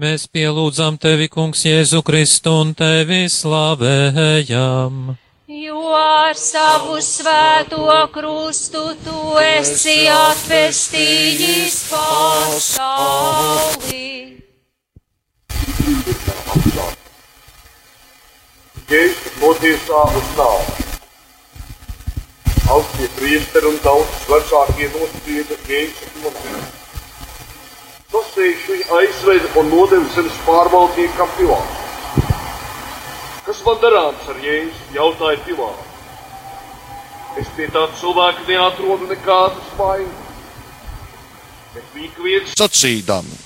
Mēs pielūdzam tevi, kungs, Jēzu Kristu un tevi slavējam. Jo ar savu svēto krustu tu esi atvestījis pasauli. Jēzus notiesā uz nāvi. Augstie priesteri un tautas vecākie nosprieda Jēzus notiesā. Sasējuši viņu aizveda un nodeva zemes pārvaldniekam Pilātam. Kas man darāms ar Jēzu? jautāja Pilāts. Es pie tā cilvēka neatrodu nekādas vainas. Bet bija viens sacīdami: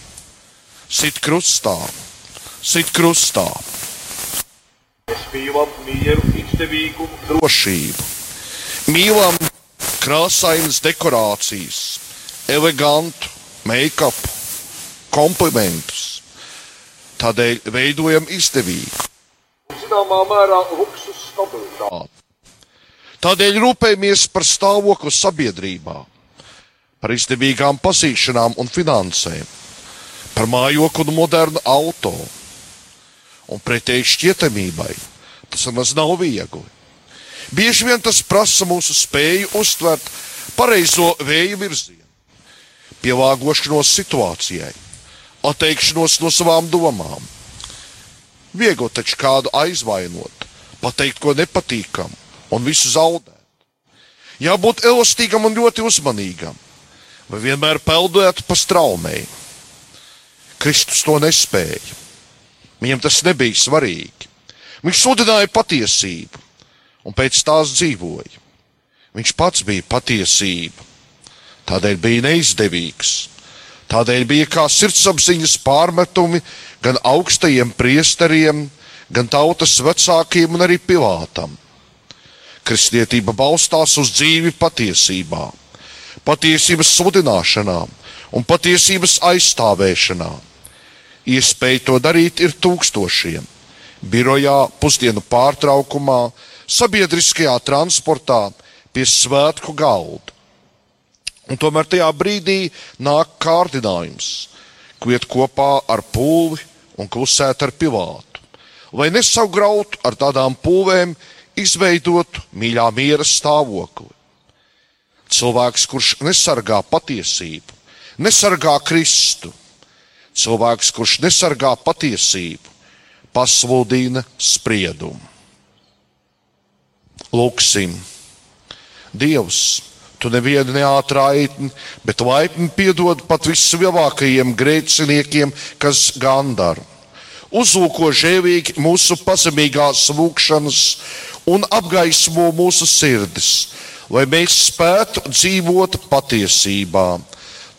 Sit krustā, sit krustā, Mēs mīlam mieru, izdevīgumu, drošību. Mīlam krāsainas dekorācijas, elegantu make-up, komplimentus. Tādēļ veidojam izdevīgu. zināmā mērā luksus stabilitāti. Tādēļ rūpējamies par stāvokli sabiedrībā, par izdevīgām pazīšanām un finansēm, par mājokli un modernu auto. Un pretēji šķietamībai tas nemaz nav viegli. Bieži vien tas prasa mūsu spēju uztvert pareizo vēju virzienu, pielāgošanos situācijai, atteikšanos no savām domām. Viegli taču kādu aizvainot, pateikt ko nepatīkamu un visu zaudēt. Jābūt elastīgam un ļoti uzmanīgam, vai vienmēr peldēt pa straumei. Kristus to nespēja. Viņam tas nebija svarīgi. Viņš sludināja patiesību un pēc tās dzīvoja. Viņš pats bija patiesība, tādēļ bija neizdevīgs. Tādēļ bija kā sirdsapziņas pārmetumi gan augstajiem priesteriem, gan tautas vecākiem un arī pilātam. Kristietība balstās uz dzīvi patiesībā, patiesības sludināšanā un patiesības aizstāvēšanā. Iespēja to darīt ir tūkstošiem. Birojā, pusdienu pārtraukumā, sabiedriskajā transportā, pie svētku galda. Un tomēr tajā brīdī nāk kārdinājums, kviet kopā ar pūli un klusēt ar pilātu. Lai nesaugrautu ar tādām pūvēm, izveidot mīļā miera stāvokli. Cilvēks, kurš nesargā patiesību, nesargā Kristu, cilvēks, kurš nesargā patiesību, pasludina spriedumu. Lūksim, Dievs! Tu nevienu neatraitni, bet laipni piedod pat vislielākajiem grēciniekiem, kas gandara. Uzlūko žēlīgi mūsu pazemīgās lūkšanas un apgaismo mūsu sirdis, lai mēs spētu dzīvot patiesībā.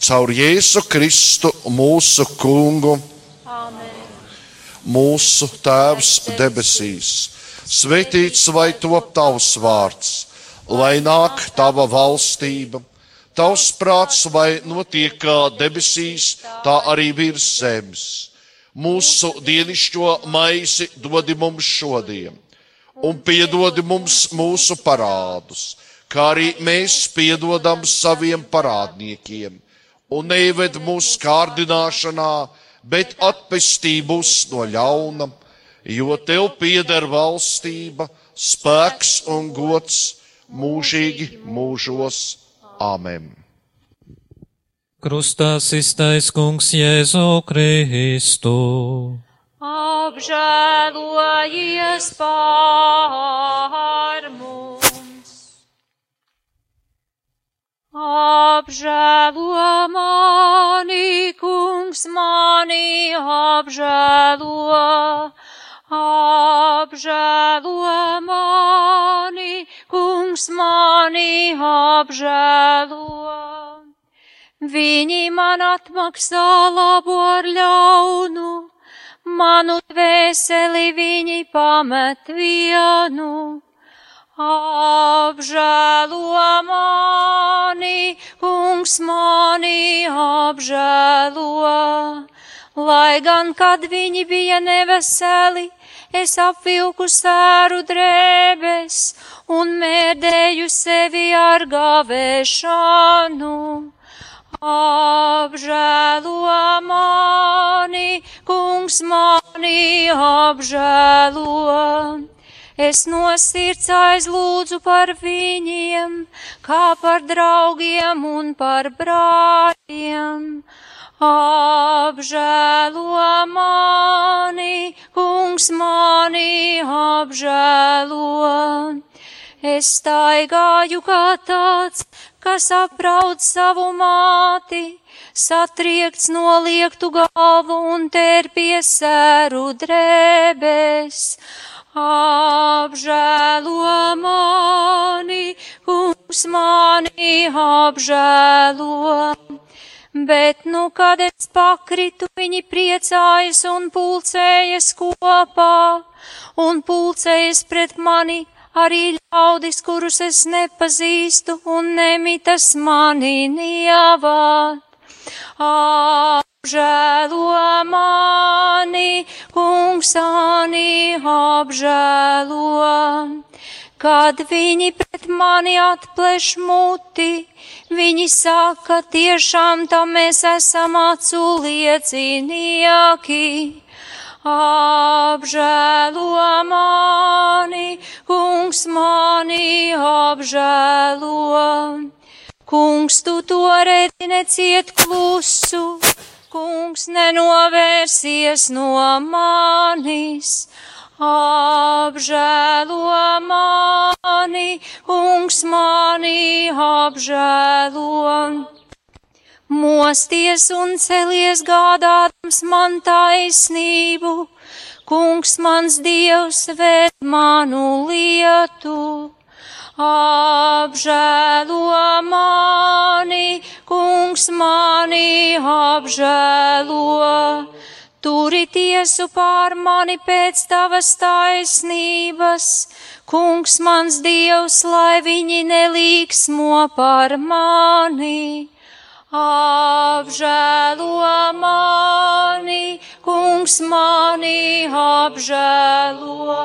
Caur Jēzu Kristu mūsu kungu, Amen. mūsu Tēvs debesīs. Svētīts lai top tavs vārds, lai nāk tava valstība, tavs prāts, lai notiek kā debesīs, tā arī virs zemes. Mūsu dienascho maizi dodi mums šodien, un piedodi mums mūsu parādus, kā arī mēs piedodam saviem parādniekiem, un neived mūsu kārdināšanā, bet atpestī mūs no ļauna, jo tev pieder valstība, spēks un gods mūžīgi mūžos. Amen! Krustā iztais kungs Jēzu Kristu. Apžēlojies pār mums. Apžēlo mani, kungs, mani apžēlo. Apžēlo mani, kungs, mani apžēlo. Viņi man atmaksā labu ar ļaunu, manu dvēseli viņi pamet vienu. Apžēlo mani, kungs mani apžēlo, lai gan, kad viņi bija neveseli, es apvilku sēru drēbes un mēdēju sevi ar gavēšanu. apžēlo mani, kungs mani apžēlo. Es no sirds aizlūdzu par viņiem, kā par draugiem un par brāļiem. Apžēlo mani, kungs mani apžēlo. Es staigāju kā tāds, kas aprauc savu māti, satriekts noliektu galvu un terpies sēru drēbēs. Apžēlo mani, kungs mani apžēlo. Bet nu, kad es pakritu, viņi priecājas un pulcējas kopā, un pulcējas pret mani arī ļaudis, kurus es nepazīstu, un nemitas mani nievāt. Apžēlo mani, kungs, mani apžēlo. Kad viņi pret mani atpleš muti, viņi saka, tiešām tam mēs esam acu liecinieki. Apžēlo mani, kungs mani apžēlo. Kungs, tu to redzi neciet klusu, kungs nenovērsies no manis. Apžēlo mani, kungs mani apžēlo. Mosties un celies gādādams man taisnību, kungs mans dievs vēd manu lietu. Apžēlo mani, kungs mani apžēlo. Turi tiesu pār mani pēc tavas taisnības, kungs mans dievs, lai viņi nelīksmo par mani. Apžēlo mani, kungs mani apžēlo.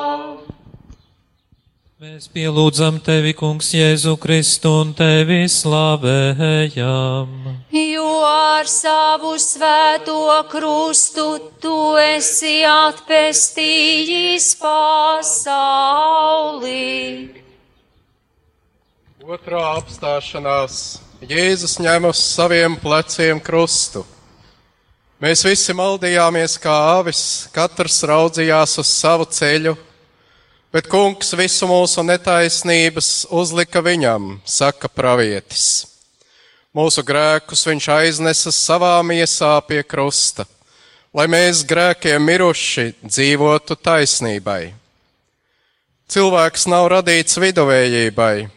Mēs pielūdzam tevi, kungs, Jēzu Kristu un tevi slavējam. Jo ar savu svēto krustu tu esi atpestījis pasauli. Otrā apstāšanās Jēzus ņem uz saviem pleciem krustu. Mēs visi maldījāmies kā avis, katrs raudzījās uz savu ceļu, bet kungs visu mūsu netaisnības uzlika viņam, saka pravietis. Mūsu grēkus viņš aiznesa savā miesā pie krusta, lai mēs grēkiem miruši dzīvotu taisnībai. Cilvēks nav radīts viduvējībai,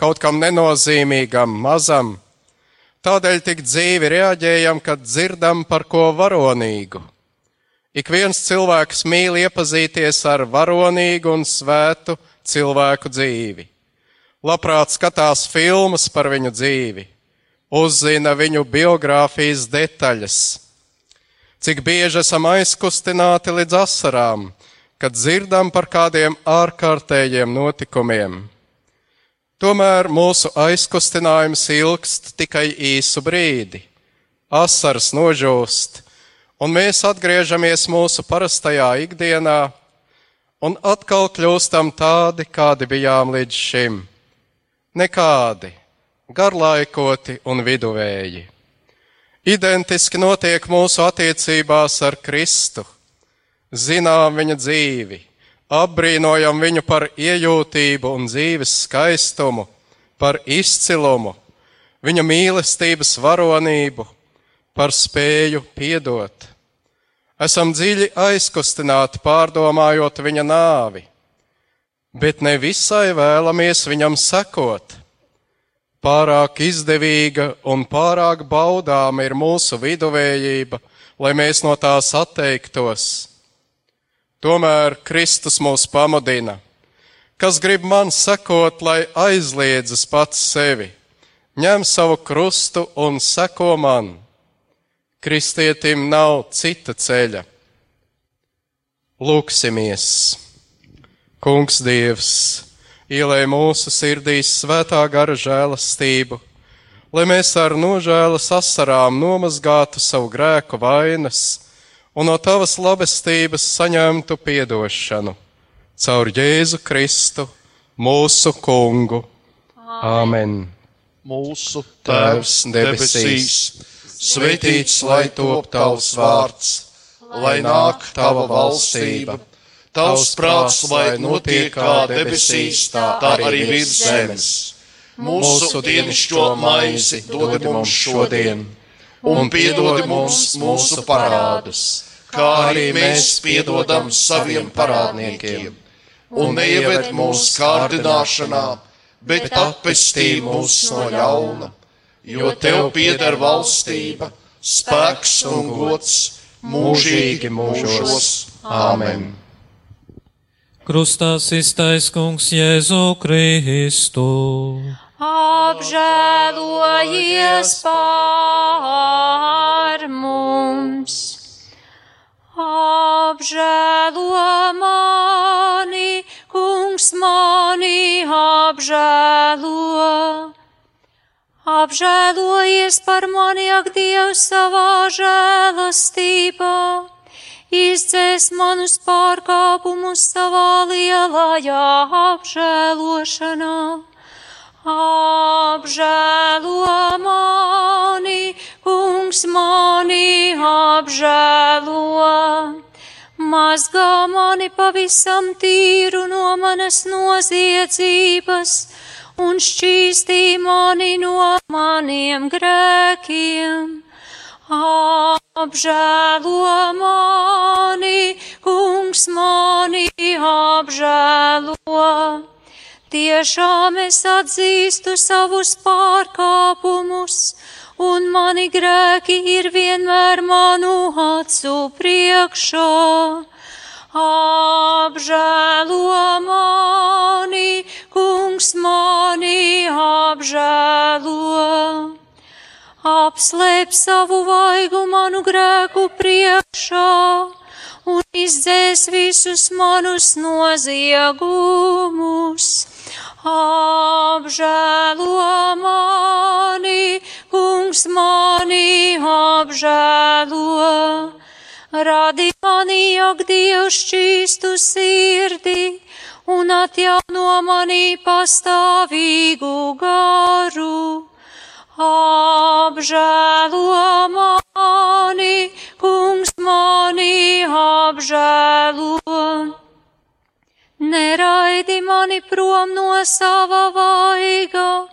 kaut kam nenozīmīgam, mazam. Tādēļ tik dzīvi reaģējam, kad dzirdam par ko varonīgu. Ik viens cilvēks mīl iepazīties ar varonīgu un svētu cilvēku dzīvi. Labprāt skatās filmas par viņu dzīvi, uzzina viņu biogrāfijas detaļas. Cik bieži esam aizkustināti līdz asarām, kad dzirdam par kādiem ārkārtējiem notikumiem. Tomēr mūsu aizkustinājums ilgst tikai īsu brīdi. Asaras nožūst, un mēs atgriežamies mūsu parastajā ikdienā un atkal kļūstam tādi, kādi bijām līdz šim. Nekādi, garlaikoti un viduvēji. Identiski notiek mūsu attiecībās ar Kristu. Zinām viņa dzīvi, apbrīnojam viņu par iejūtību un dzīves skaistumu, par izcilumu, viņa mīlestības varonību, par spēju piedot. Esam dziļi aizkustināti pārdomājot viņa nāvi, bet ne visai vēlamies viņam sekot. Pārāk izdevīga un pārāk baudāma ir mūsu viduvējība, lai mēs no tās atteiktos. Tomēr Kristus mūs pamudina. Kas grib man sekot, lai aizliedzas pats sevi, ņem savu krustu un seko man. Kristietim nav cita ceļa. Lūksimies! Kungs Dievs, ielēj mūsu sirdīs svētā gara žēlastību, lai mēs ar nožēlas asarām nomazgātu savu grēku vainas un no tavas labestības saņemtu piedošanu caur Jēzu Kristu, mūsu kungu. Āmen! Mūsu Tēvs debesīs, svētīts lai top tavs vārds, lai nāk tava valstība, tavs prāts, lai notiek kā debesīs, tā arī virs zemes. Mūsu dienascho maizi dod mums šodien, un piedod mums mūsu parādus, kā arī mēs piedodam saviem parādniekiem, un neieved mūsu kārdināšanā bet atpestī mūs no ļauna, jo tev pieder valstība, spēks un gods mūžīgi mūžos. Āmen! Krustā iztais kungs Jēzu Kristu. Apžēlojies pār mums! Apžēlo mani, kungs mani apžēlo. Apžēlojies par mani, ak, Dievs, savā žēlastībā. Izdzēs manus pārkāpumus savā lielajā apžēlošanā. Apžēlo mani, kungs mani apžēlo. Mazgā mani pavisam tīru no manas noziedzības un šķīstī mani no maniem grēkiem. Apžēlo mani, kungs mani apžēlo. Tiešām es atzīstu savus pārkāpumus, un mani grēki ir vienmēr manu acu priekšā. Apžēlo mani, kungs mani apžēlo. Apslēp savu vaigu manu grēku priekšā un izdzēs visus manus noziegumus. Apžēlo mani, kungs mani apžēlo. Radi mani, ak, Dievs, šķīstu sirdi un atjauno mani pastāvīgu garu. Apžēlo mani, kungs mani apžēlo. Neraidi mani prom no sava vaiga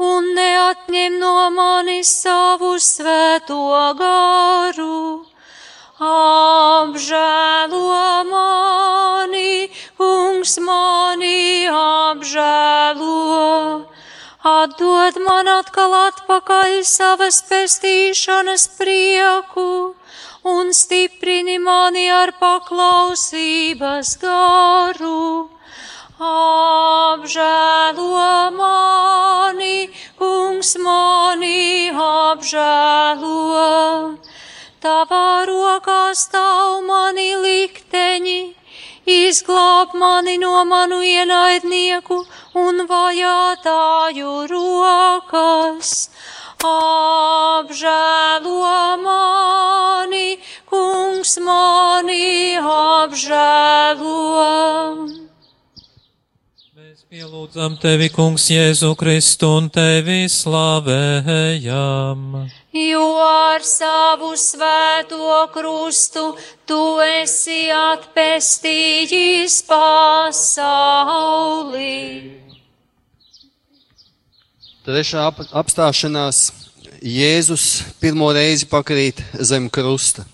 un neatņem no manis savu svēto garu. Apžēlo mani, kungs mani apžēlo. Atdod man atkal atpakaļ savas pestīšanas prieku un stiprini mani ar paklausības garu. Apžēlo mani, kungs mani apžēlo. Tavā rokā stāv mani likteņi, izglāb mani no manu ienaidnieku un vajātāju rokas. Apžēlo mani, kungs mani apžēlo. Pielūdzam tevi, kungs, Jēzu Kristu un tevi slavējam. Jo ar savu svēto krustu tu esi atpestījis pasauli. Trešā ap apstāšanās Jēzus pirmo reizi pakrīt zem krusta.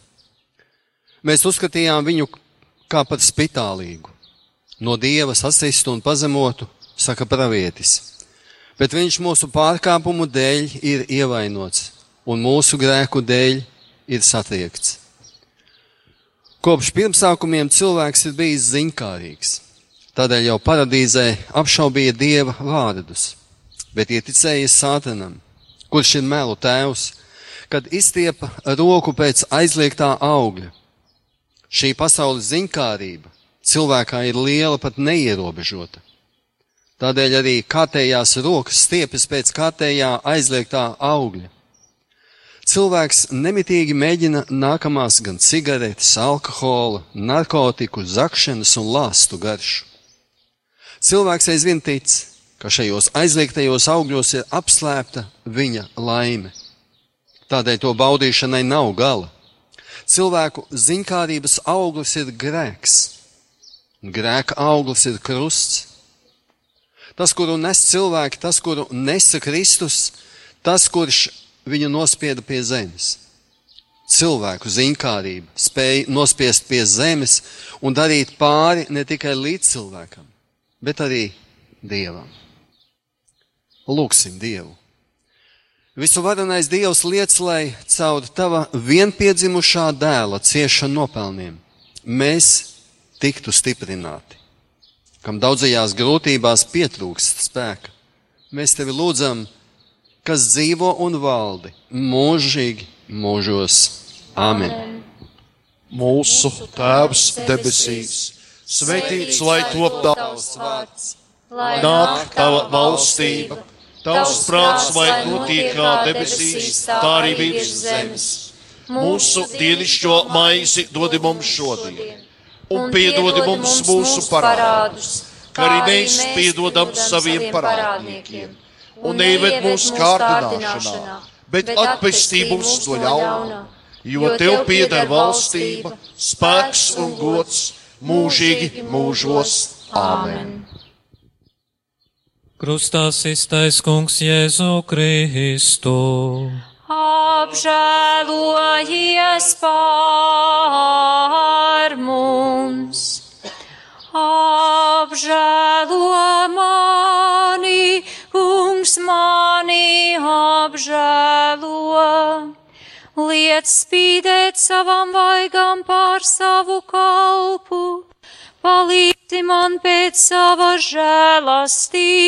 Mēs uzskatījām viņu kā par spitālīgu, no dieva sasistu un pazemotu, saka pravietis. Bet viņš mūsu pārkāpumu dēļ ir ievainots un mūsu grēku dēļ ir satriekts. Kopš pirmsākumiem cilvēks ir bijis ziņkārīgs, tādēļ jau paradīzē apšaubīja dieva vārdus bet ieticējies sātanam, kurš ir melu tēvs, kad izstiepa roku pēc aizliegtā augļa. Šī pasaules ziņkārība cilvēkā ir liela pat neierobežota. Tādēļ arī kārtējās rokas stiepjas pēc kārtējā aizliegtā augļa. Cilvēks nemitīgi mēģina nākamās gan cigaretes, alkohola, narkotiku, zakšanas un lāstu garšu. Cilvēks aizvien tic, ka šajos aizliegtajos augļos ir apslēpta viņa laime. Tādēļ to baudīšanai nav gala. Cilvēku ziņkārības auglis ir grēks, grēka auglis ir krusts. Tas, kuru nes cilvēki, tas, kuru nesa Kristus, tas, kurš viņu nospieda pie zemes. Cilvēku ziņkārība spēja nospiest pie zemes un darīt pāri ne tikai līdz cilvēkam, bet arī Dievam. Lūksim Dievu. Visu varenais Dievs liec, lai caur tava vienpiedzimušā dēla ciešanu nopelniem mēs tiktu stiprināti, kam daudzajās grūtībās pietrūkst spēka. Mēs tevi lūdzam, kas dzīvo un valdi mūžīgi mūžos. Āmen! Mūsu Tēvs debesīs, svētīts lai top tavs vārds, lai nāk tava valstība, tavs prāts lai notiek kā debesīs, tā arī virs zemes. Mūsu dienišķo maizi dodi mums šodien, un piedodi mums mūsu parādus, kā arī mēs piedodam saviem parādniekiem un neieved mūsu kārdināšanā, bet atpestī mūs no ļauna, jo tev pieder valstība, spēks un gods mūžīgi mūžos. Āmen! Krustā iztais kungs Jēzu Kristu. Apžēlojies pār mums, apžēlo mani, mani apžēlo. Liec spīdēt savam vaigam pār savu kalpu, palīdzi man pēc sava žēlastības,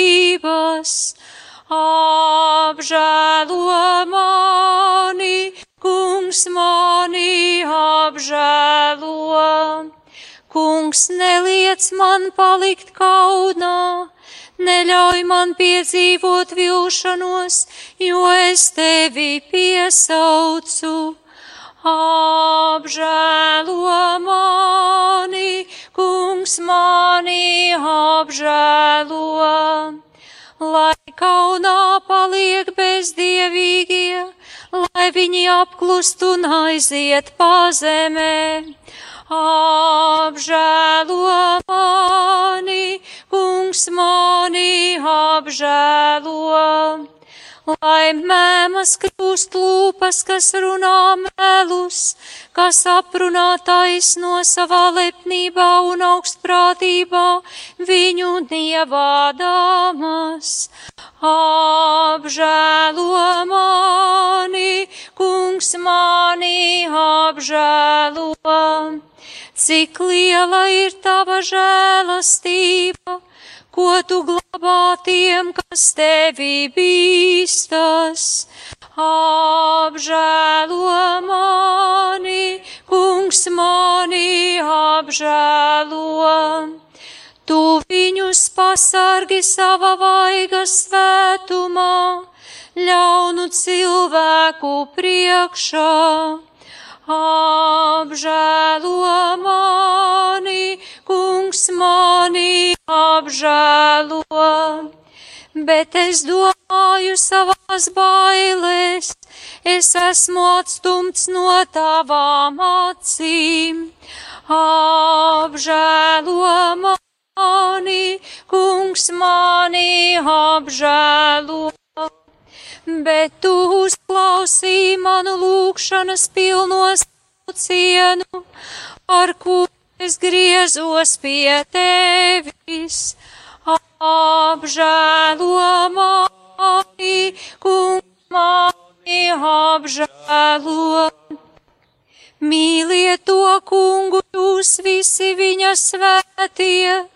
apžēlo mani, kungs mani apžēlo. Kungs neliec man palikt kaunā, neļauj man piedzīvot vilšanos, jo es tevi piesaucu. Apžēlo mani, kungs mani apžēlo, lai kaunā paliek bezdievīgie, lai viņi apklust un aiziet pazemē. Apžēlo mani, kungs mani apžēlo. Lai mēmas kļūst lūpas, kas runā melus, kas aprunā taisno savā lepnībā un augstprātībā viņu dievādāmas. Apžēlo mani, kungs mani apžēlo. Cik liela ir tava žēlastība, ko tu glabā tiem, kas tevi bīstas. Apžēlo mani, kungs mani apžēlo. Tu viņus pasargi sava vaiga svētumā, ļaunu cilvēku priekšā apžēlo mani, kungs mani apžēlo. Bet es domāju savās bailēs, es esmu atstumts no tavām acīm. Apžēlo mani, kungs mani apžēlo bet tu uzklausī manu lūgšanas pilnos cienu, ar ko es griezos pie tevis. Apžēlo mani, kungs mani apžēlo. Mīliet to kungu, jūs visi viņa svētie,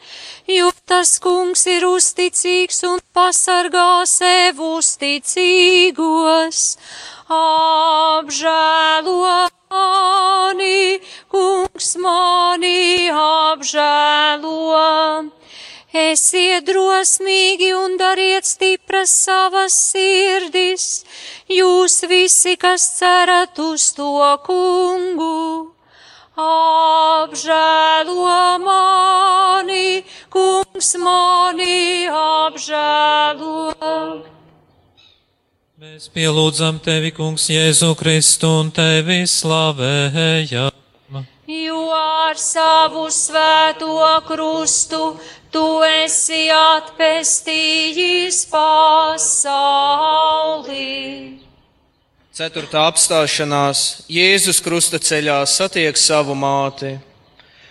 jo tas kungs ir uzticīgs un pasargā sev uzticīgos. Apžēlo mani, kungs mani apžēlo. Esiet drosmīgi un dariet stipras savas sirdis, jūs visi, kas cerat uz to kungu. Apžēlo mani, kungs mani apžēlo. Mēs pielūdzam tevi, kungs, Jēzu Kristu un tevi slavējam. Jo ar savu svēto krustu tu esi atpestījis pasauli. Ceturtā apstāšanās Jēzus krusta ceļā satiek savu māti.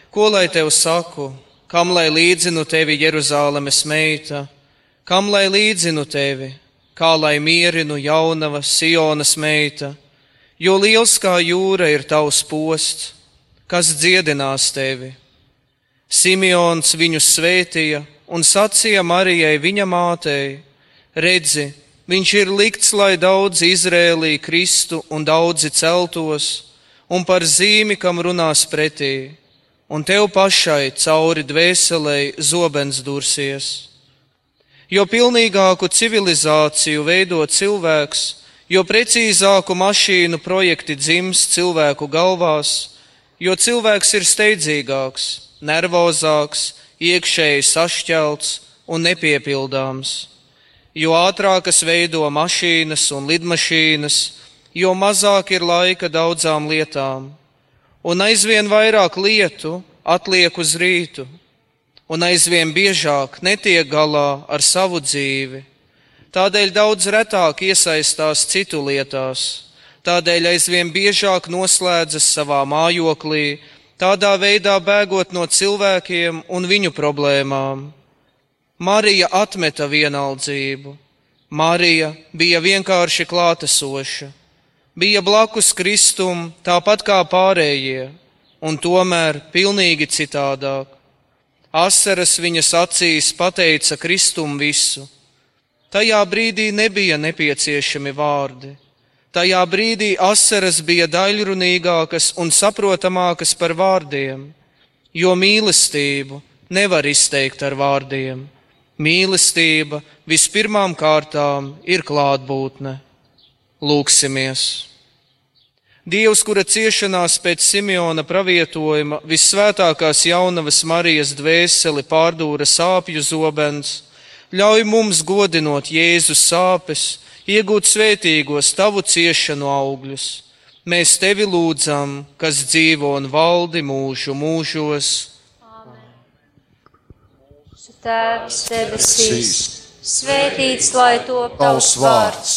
Ko lai tev saku, kam lai līdzinu tevi Jeruzālemes meita, kam lai līdzinu tevi, kā lai mierinu jaunava Sionas meita, jo liels kā jūra ir tavs posts, kas dziedinās tevi. Simeons viņu svētīja un sacīja Marijai viņa mātei: Redzi, viņš ir likts, lai daudzi Izrēlī kristu un daudzi celtos, un par zīmi, kam runās pretī, un tev pašai cauri dvēselei zobens dursies. Jo pilnīgāku civilizāciju veido cilvēks, jo precīzāku mašīnu projekti dzims cilvēku galvās, jo cilvēks ir steidzīgāks, nervozāks, iekšēji sašķelts un nepiepildāms. Jo ātrākas veido mašīnas un lidmašīnas, jo mazāk ir laika daudzām lietām, un aizvien vairāk lietu atliek uz rītu, un aizvien biežāk netiek galā ar savu dzīvi. Tādēļ daudz retāk iesaistās citu lietās tādēļ aizvien biežāk noslēdzas savā mājoklī, tādā veidā bēgot no cilvēkiem un viņu problēmām. Marija atmeta vienaldzību. Marija bija vienkārši klātesoša, bija blakus Kristum tāpat kā pārējie, un tomēr pilnīgi citādāk. Asaras viņas acīs pateica Kristum visu. Tajā brīdī nebija nepieciešami vārdi Tajā brīdī asaras bija daļrunīgākas un saprotamākas par vārdiem, jo mīlestību nevar izteikt ar vārdiem. Mīlestība vispirmām kārtām ir klātbūtne. Lūksimies! Dievs, kura ciešanās pēc Simeona pravietojuma vissvētākās jaunavas Marijas dvēseli pārdūra sāpju zobens, ļauj mums godinot Jēzus sāpes, iegūt svētīgos tavu ciešanu augļus. Mēs tevi lūdzam, kas dzīvo un valdi mūžu mūžos. Tēvs debesīs, svētīts lai top tavs vārds,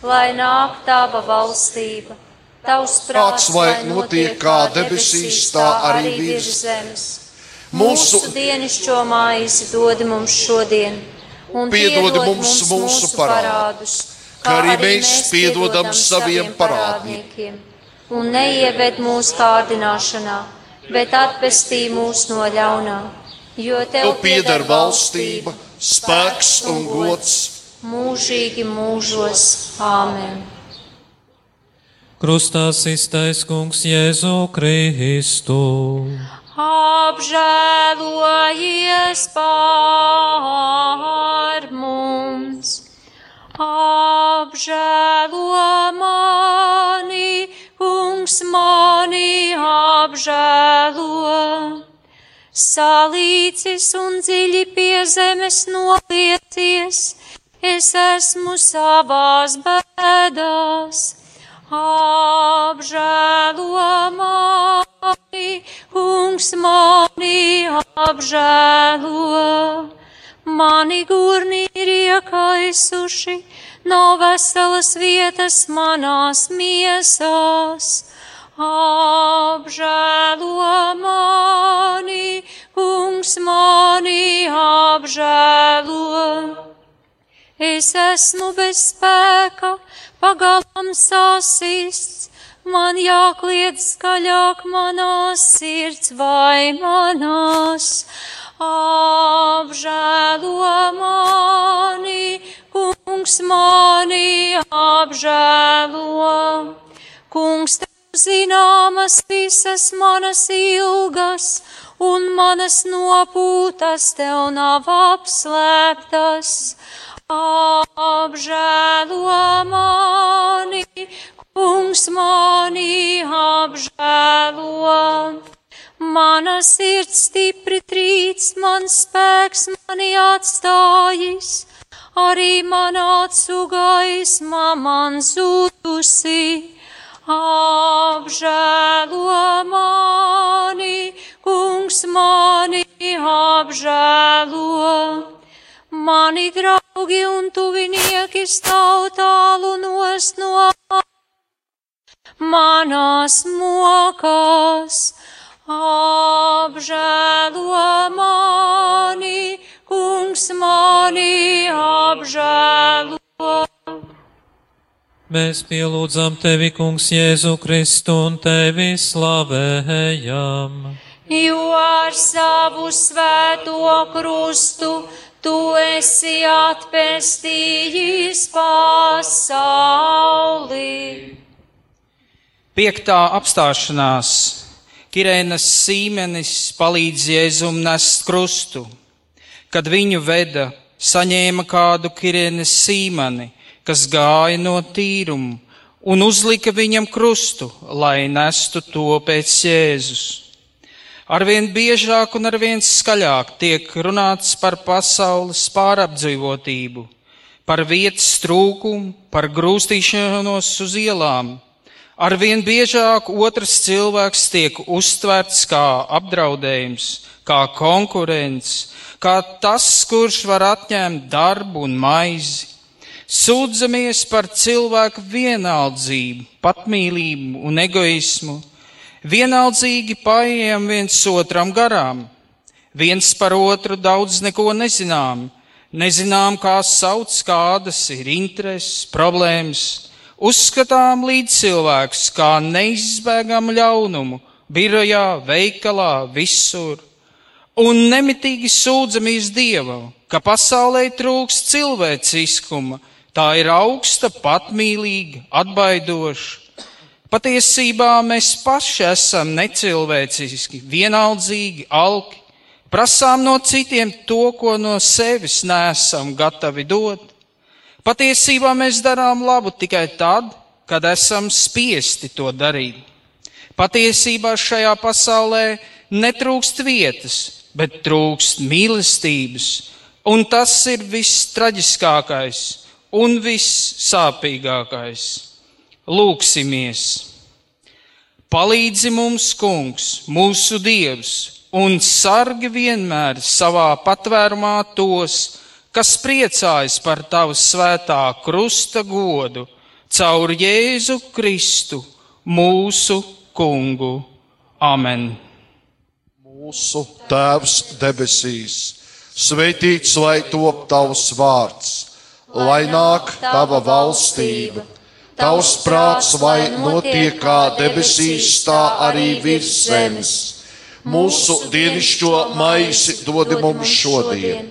lai nāk tava valstība, tavs prāts, lai notiek kā debesīs, tā arī virs zemes. Mūsu dienascho maizi dod mums šodien, un piedod mums mūsu parādus kā arī mēs piedodam saviem parādniekiem. Un neieved mūsu kārdināšanā, bet atpestī mūs no ļaunā, jo tev pieder valstība, spēks un gods mūžīgi mūžos. Āmen! Krustā iztais kungs Jēzu Kristu. Apžēlojies pār mums! Apžēlo mani, kungs mani apžēlo. Salīcis un dziļi pie zemes noliecies, es esmu savās bēdās. Apžēlo mani, kungs mani apžēlo. Mani gurni ir iekaisuši, nav veselas vietas manās miesās. Apžēlo mani, kungs mani apžēlo. Es esmu bez spēka, pagalam sasists, man jākliedz skaļāk manās sirds vai manās apžēlo mani, kungs mani apžēlo. Kungs, tev zināmas visas manas ilgas un manas nopūtas tev nav apslēptas. Apžēlo mani, kungs mani apžēlo. Mana sirds stipri trīc, mans spēks mani atstājis, arī manā acu gaisma man zudusi. Apžēlo mani, kungs mani apžēlo. Mani draugi un tuvinieki stāv tālu nost no manās mokās. Apžēlo mani, kungs mani apžēlo. Mēs pielūdzam tevi, kungs, Jēzu Kristu un tevi slavējam. Jo ar savu svēto krustu tu esi atpestījis pasauli. Piektā apstāšanās Kirēnas sīmenis palīdz Jēzum nest krustu. Kad viņu veda, saņēma kādu Kirēnas sīmeni, kas gāja no tīrumu, un uzlika viņam krustu, lai nestu to pēc Jēzus. Arvien biežāk un arvien skaļāk tiek runāts par pasaules pārapdzīvotību, par vietas trūkumu, par grūstīšanos uz ielām. Arvien biežāk otrs cilvēks tiek uztverts kā apdraudējums, kā konkurents, kā tas, kurš var atņemt darbu un maizi. Sūdzamies par cilvēku vienaldzību, patmīlību un egoismu vienaldzīgi paiem viens otram garām. Viens par otru daudz neko nezinām, nezinām, kā sauc, kādas ir intereses, problēmas. Uzskatām līdz cilvēks kā neizbēgamu ļaunumu, birojā, veikalā, visur. Un nemitīgi sūdzamies Dievam, ka pasaulē trūks cilvēciskuma, tā ir augsta, patmīlīga, atbaidoša. Patiesībā mēs paši esam necilvēciski, vienaldzīgi, alki, prasām no citiem to, ko no sevis nesam gatavi dot. Patiesībā mēs darām labu tikai tad, kad esam spiesti to darīt. Patiesībā šajā pasaulē netrūkst vietas, bet trūkst mīlestības, un tas ir viss traģiskākais un viss sāpīgākais. Lūksimies! Palīdzi mums, Kungs, mūsu Dievs, un sargi vienmēr savā patvērumā tos, kas priecājas par tavu svētā krusta godu, caur Jēzu Kristu, mūsu Kungu. Amen! Mūsu Tēvs debesīs, svētīts lai top tavs vārds, lai nāk tava valstība Tavs prāts vai notiek kā debesīs, tā arī virs zemes. Mūsu dienišķo maisi dodi mums šodien,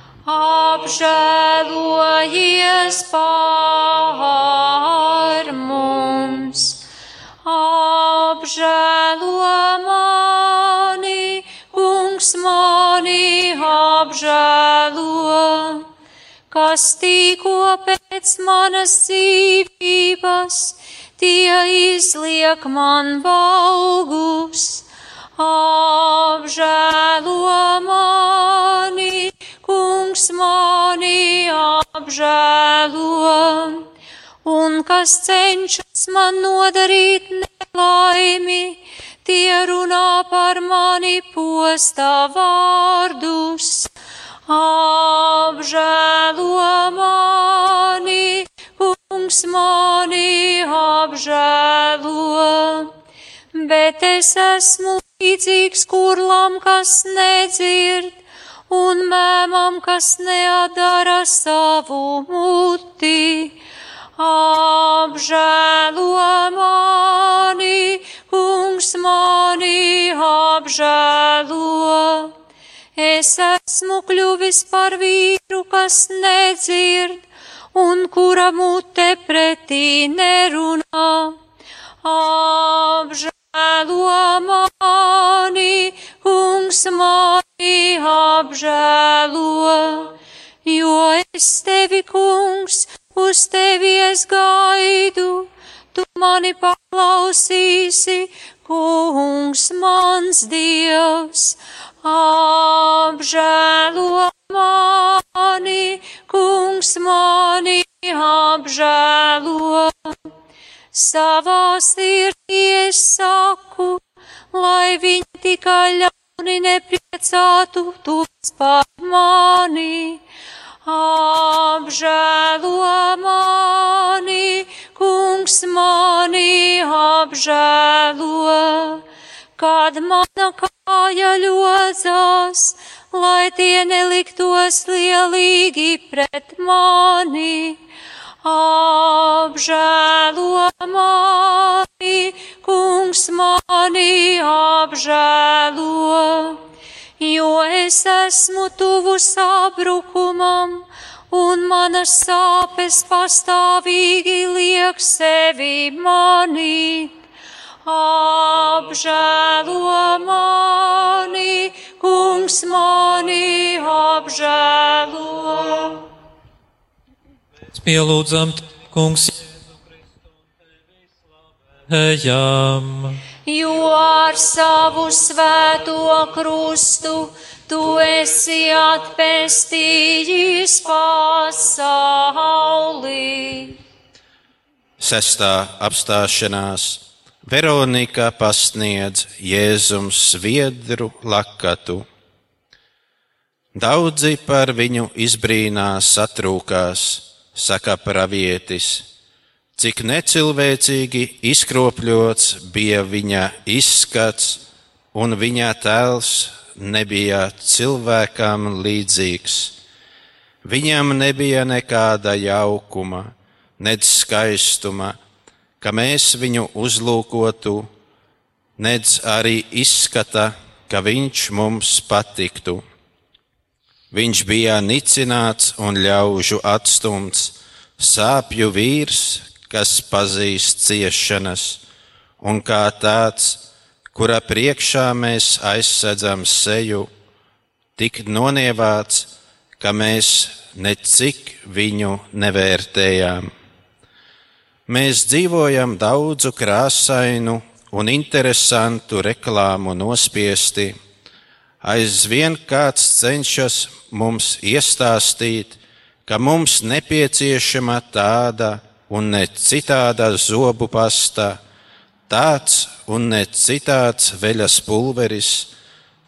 Apžēlojies pār mums, apžēlo mani, kungs mani apžēlo, kas tikko pēc manas dzīvības tie izliek man valgus, apžēlo mani, kungs mani apžēlo, un kas cenšas man nodarīt nelaimi, tie runā par mani postā vārdus. Apžēlo mani, kungs mani apžēlo, bet es esmu līdzīgs kurlam, kas nedzird, un mēmam, kas neadara savu muti. Apžēlo mani, kungs mani apžēlo. Es esmu kļuvis par vīru, kas nedzird, un kura mute pretī nerunā. Apžēlo mani, kungs mani apžēlo, jo es tevi, kungs, uz tevi es gaidu, tu mani paklausīsi, kungs mans dievs. Apžēlo mani, kungs mani apžēlo. Savā sirdī es saku, lai viņi tikai ļauni nepriecātu tos par mani. Apžēlo mani, kungs mani apžēlo kad mana kāja ļodzās, lai tie neliktos lielīgi pret mani. Apžēlo mani, kungs mani apžēlo, jo es esmu tuvu sabrukumam, un manas sāpes pastāvīgi liek sevi manīt. Apžēlo mani, kungs mani apžēlo. Pielūdzam, kungs, ejam. Jo ar savu svēto krustu tu esi atpestījis pasauli. Sestā apstāšanās Veronika pasniedz Jēzum sviedru lakatu. Daudzi par viņu izbrīnās, satrūkās, saka pravietis, cik necilvēcīgi izkropļots bija viņa izskats, un viņa tēls nebija cilvēkam līdzīgs. Viņam nebija nekāda jaukuma, nedz skaistuma, ka mēs viņu uzlūkotu, nedz arī izskata, ka viņš mums patiktu. Viņš bija nicināts un ļaužu atstumts, sāpju vīrs, kas pazīst ciešanas, un kā tāds, kura priekšā mēs aizsedzam seju, tik nonievāts, ka mēs necik viņu nevērtējām. Mēs dzīvojam daudzu krāsainu un interesantu reklāmu nospiesti. Aizvien kāds cenšas mums iestāstīt, ka mums nepieciešama tāda un ne citāda zobu pasta, tāds un ne citāds veļas pulveris,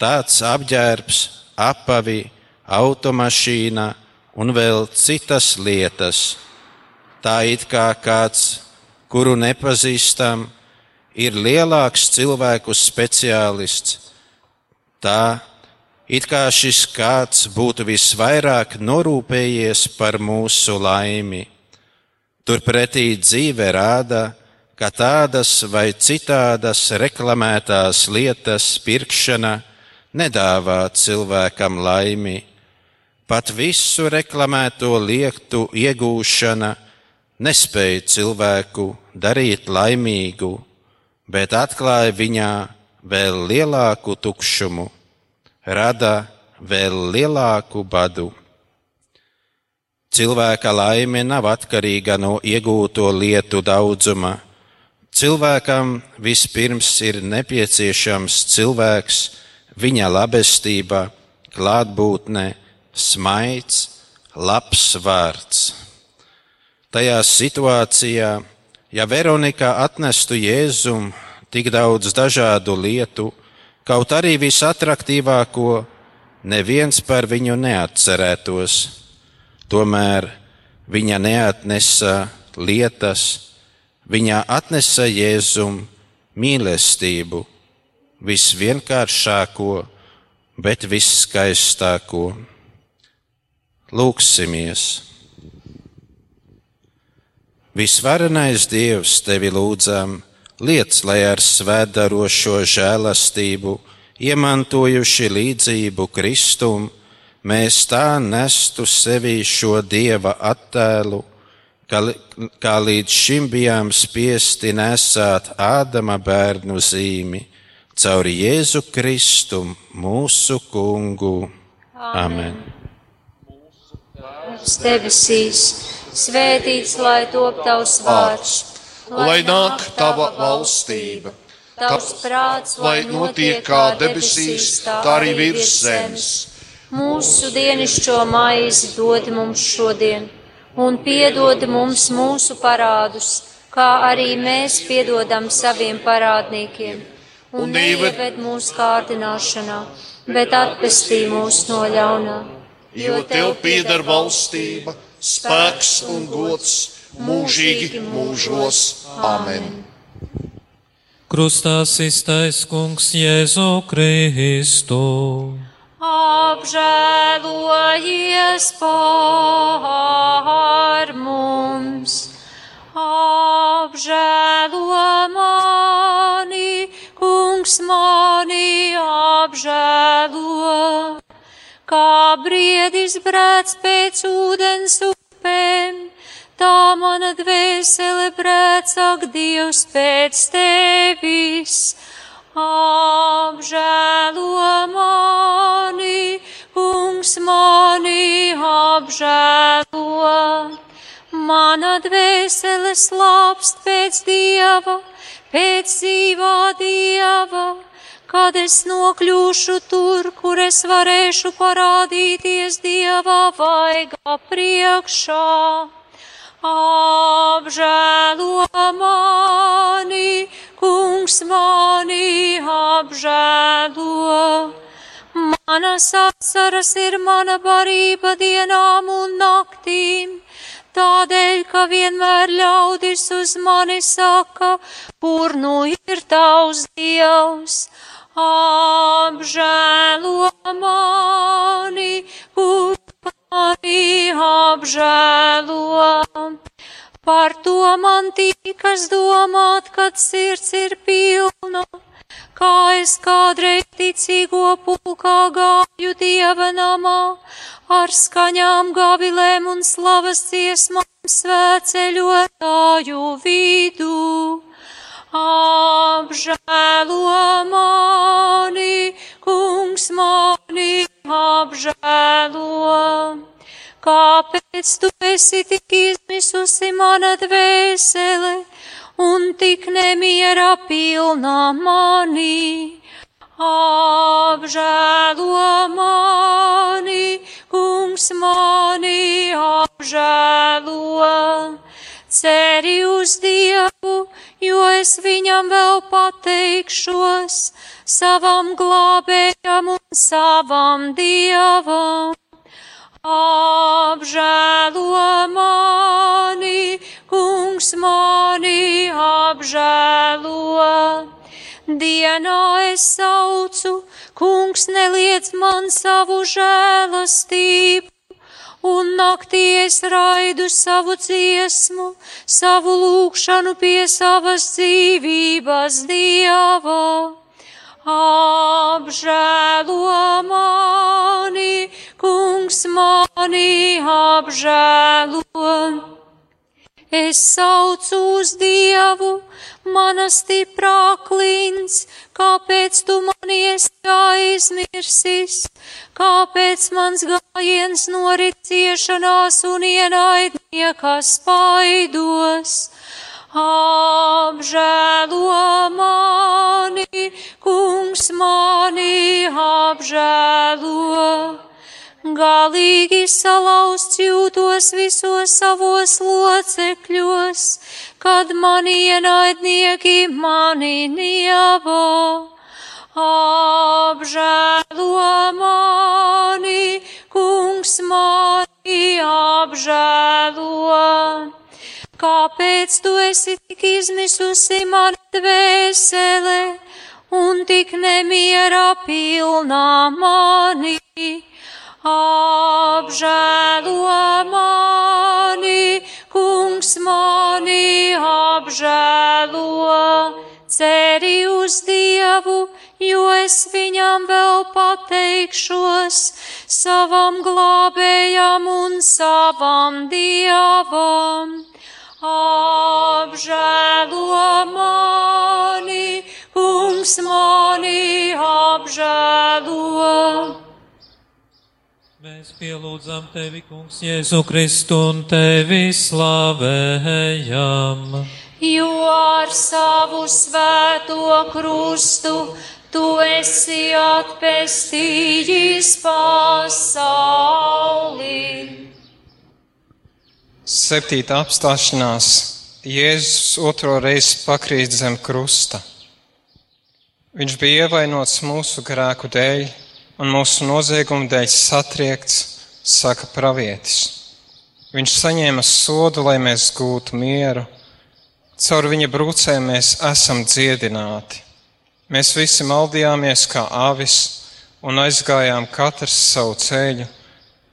tāds apģērbs, apavi, automašīna un vēl citas lietas tā it kā kāds, kuru nepazīstam, ir lielāks cilvēku speciālists. Tā it kā šis kāds būtu visvairāk norūpējies par mūsu laimi. Turpretī dzīve rāda, ka tādas vai citādas reklamētās lietas pirkšana nedāvā cilvēkam laimi. Pat visu reklamēto lietu iegūšana nespēja cilvēku darīt laimīgu, bet atklāja viņā vēl lielāku tukšumu, rada vēl lielāku badu. Cilvēka laime nav atkarīga no iegūto lietu daudzuma. Cilvēkam vispirms ir nepieciešams cilvēks, viņa labestība, klātbūtne, smaids, labs vārds. Tajā situācijā, ja Veronika atnestu Jēzum tik daudz dažādu lietu, kaut arī visatraktīvāko, neviens par viņu neatcerētos. Tomēr viņa neatnesa lietas, viņa atnesa Jēzum mīlestību, visvienkāršāko bet viskaistāko. Lūksimies! Visvarenais Dievs tevi lūdzam, liec, lai ar svētdarošo žēlastību, iemantojuši līdzību Kristum, mēs tā nestu sevī šo Dieva attēlu, kā, kā līdz šim bijām spiesti nesāt Ādama bērnu zīmi, caur Jēzu Kristu, mūsu kungu. Amen! Tēvs debesīs, svētīts lai top tavs vārds, lai nāk tava valstība, tavs prāts, lai notiek kā debesīs, tā arī virs zemes. Mūsu dienascho maizi dod mums šodien, un piedod mums mūsu parādus, kā arī mēs piedodam saviem parādniekiem. Un neieved mūsu kārdināšanā, bet atpestī mūs no ļaunā. Jo tev pieder valstība, spēks un gods mūžīgi mūžos. Amen! Krustā iztais kungs Jēzu Kristu. Apžēlojies par mums, apžēlo mani, kungs mani apžēlo, kā briedis brēc pēc ūdens upēm, tā mana dvēsele ak, Dievs pēc tevis. Apžēlo mani, kungs mani apžēlo. Mana dvēsele slāpst pēc dieva, pēc dzīvā dieva, kad es nokļūšu tur, kur es varēšu parādīties dieva vaigā priekšā. Apžēlo mani, kungs mani apžēlo. Manas asaras ir mana barība dienām un naktīm, tādēļ, ka vienmēr ļaudis uz mani saka, kur nu ir tavs dievs. Apžēlo mani, kur mani apžēlo. Par to man tīkas domāt, kad sirds ir pilna, kā es kādreiz ticīgo pulkā gāju dieva namā, ar skaņām gavilēm un slavas dziesmām svēceļotāju vidū. Apžēlo mani, kungs mani apžēlo. Kāpēc tu esi tik izmisusi mana dvēsele un tik nemiera pilnā manī? Apžēlo mani, kungs mani apžēlo. Ceri uz Dievu, jo es viņam vēl pateikšos, savam glābējam un savam Dievam. Apžēlo mani, kungs mani apžēlo. Dienā es saucu, kungs neliec man savu žēlastību, un naktī es raidu savu dziesmu, savu lūgšanu pie savas dzīvības dieva. Apžēlo mani, kungs mani apžēlo. Es saucu uz Dievu, mana stiprā klints, kāpēc tu mani esi aizmirsis, kāpēc mans gājiens norit ciešanās un ienaidnieka spaidos. Apžēlo mani, kungs mani apžēlo. Galīgi salauzts jūtos visos savos locekļos, kad mani ienaidnieki mani nievā. Apžēlo mani, kungs mani apžēlo. Kāpēc tu esi tik izmisusi man dvēsele un tik nemiera pilnā mani. Apžēlo mani, kungs mani apžēlo, ceri uz Dievu, jo es viņam vēl pateikšos, savam glābējam un savam Dievam. Apžēlo mani, kungs mani apžēlo. Mēs pielūdzam tevi, kungs, Jēzu Kristu un tevi slavējam. Jo ar savu svēto krustu tu esi atpestījis pasauli. Septītā apstāšanās Jēzus otro reizi pakrīt zem krusta. Viņš bija ievainots mūsu grēku dēļ un mūsu noziegumu dēļ satriekts, saka pravietis. Viņš saņēma sodu, lai mēs gūtu mieru. Caur viņa brūcēm mēs esam dziedināti. Mēs visi maldījāmies kā avis un aizgājām katrs savu ceļu,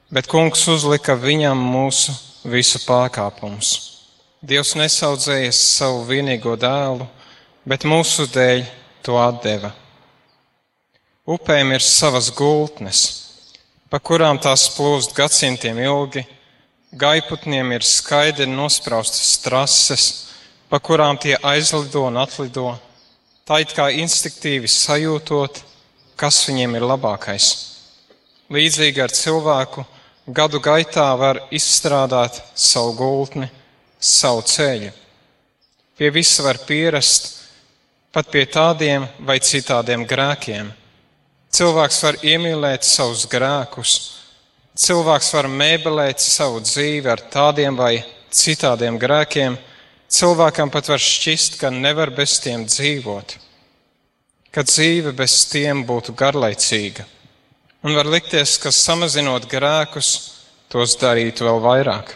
bet kungs uzlika viņam mūsu visu pārkāpumus. Dievs nesaudzējies savu vienīgo dēlu, bet mūsu dēļ to atdeva. Upēm ir savas gultnes, pa kurām tās plūst gadsimtiem ilgi, gaiputniem ir skaidri nospraustas trases, pa kurām tie aizlido un atlido, tā it kā instinktīvi sajūtot, kas viņiem ir labākais. Līdzīgi ar cilvēku gadu gaitā var izstrādāt savu gultni, savu ceļu. Pie visa var pierast, pat pie tādiem vai citādiem grēkiem. Cilvēks var iemīlēt savus grēkus, cilvēks var mēbelēt savu dzīvi ar tādiem vai citādiem grēkiem, cilvēkam pat var šķist, ka nevar bez tiem dzīvot, ka dzīve bez tiem būtu garlaicīga. Un var likties, ka samazinot grēkus, tos darītu vēl vairāk.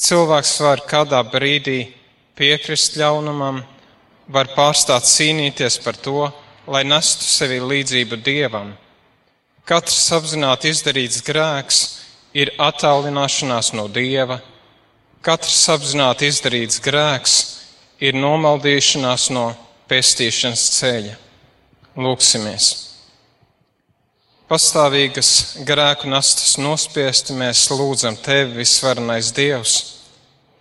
Cilvēks var kādā brīdī piekrist ļaunumam, var pārstāt cīnīties par to, lai nestu sevi līdzību dievam. Katrs apzināti izdarīts grēks ir attālināšanās no dieva, katrs apzināti izdarīts grēks ir nomaldīšanās no pestīšanas ceļa. Lūksimies! Pastāvīgas grēku nastas nospiesti mēs lūdzam Tevi, visvarenais Dievs,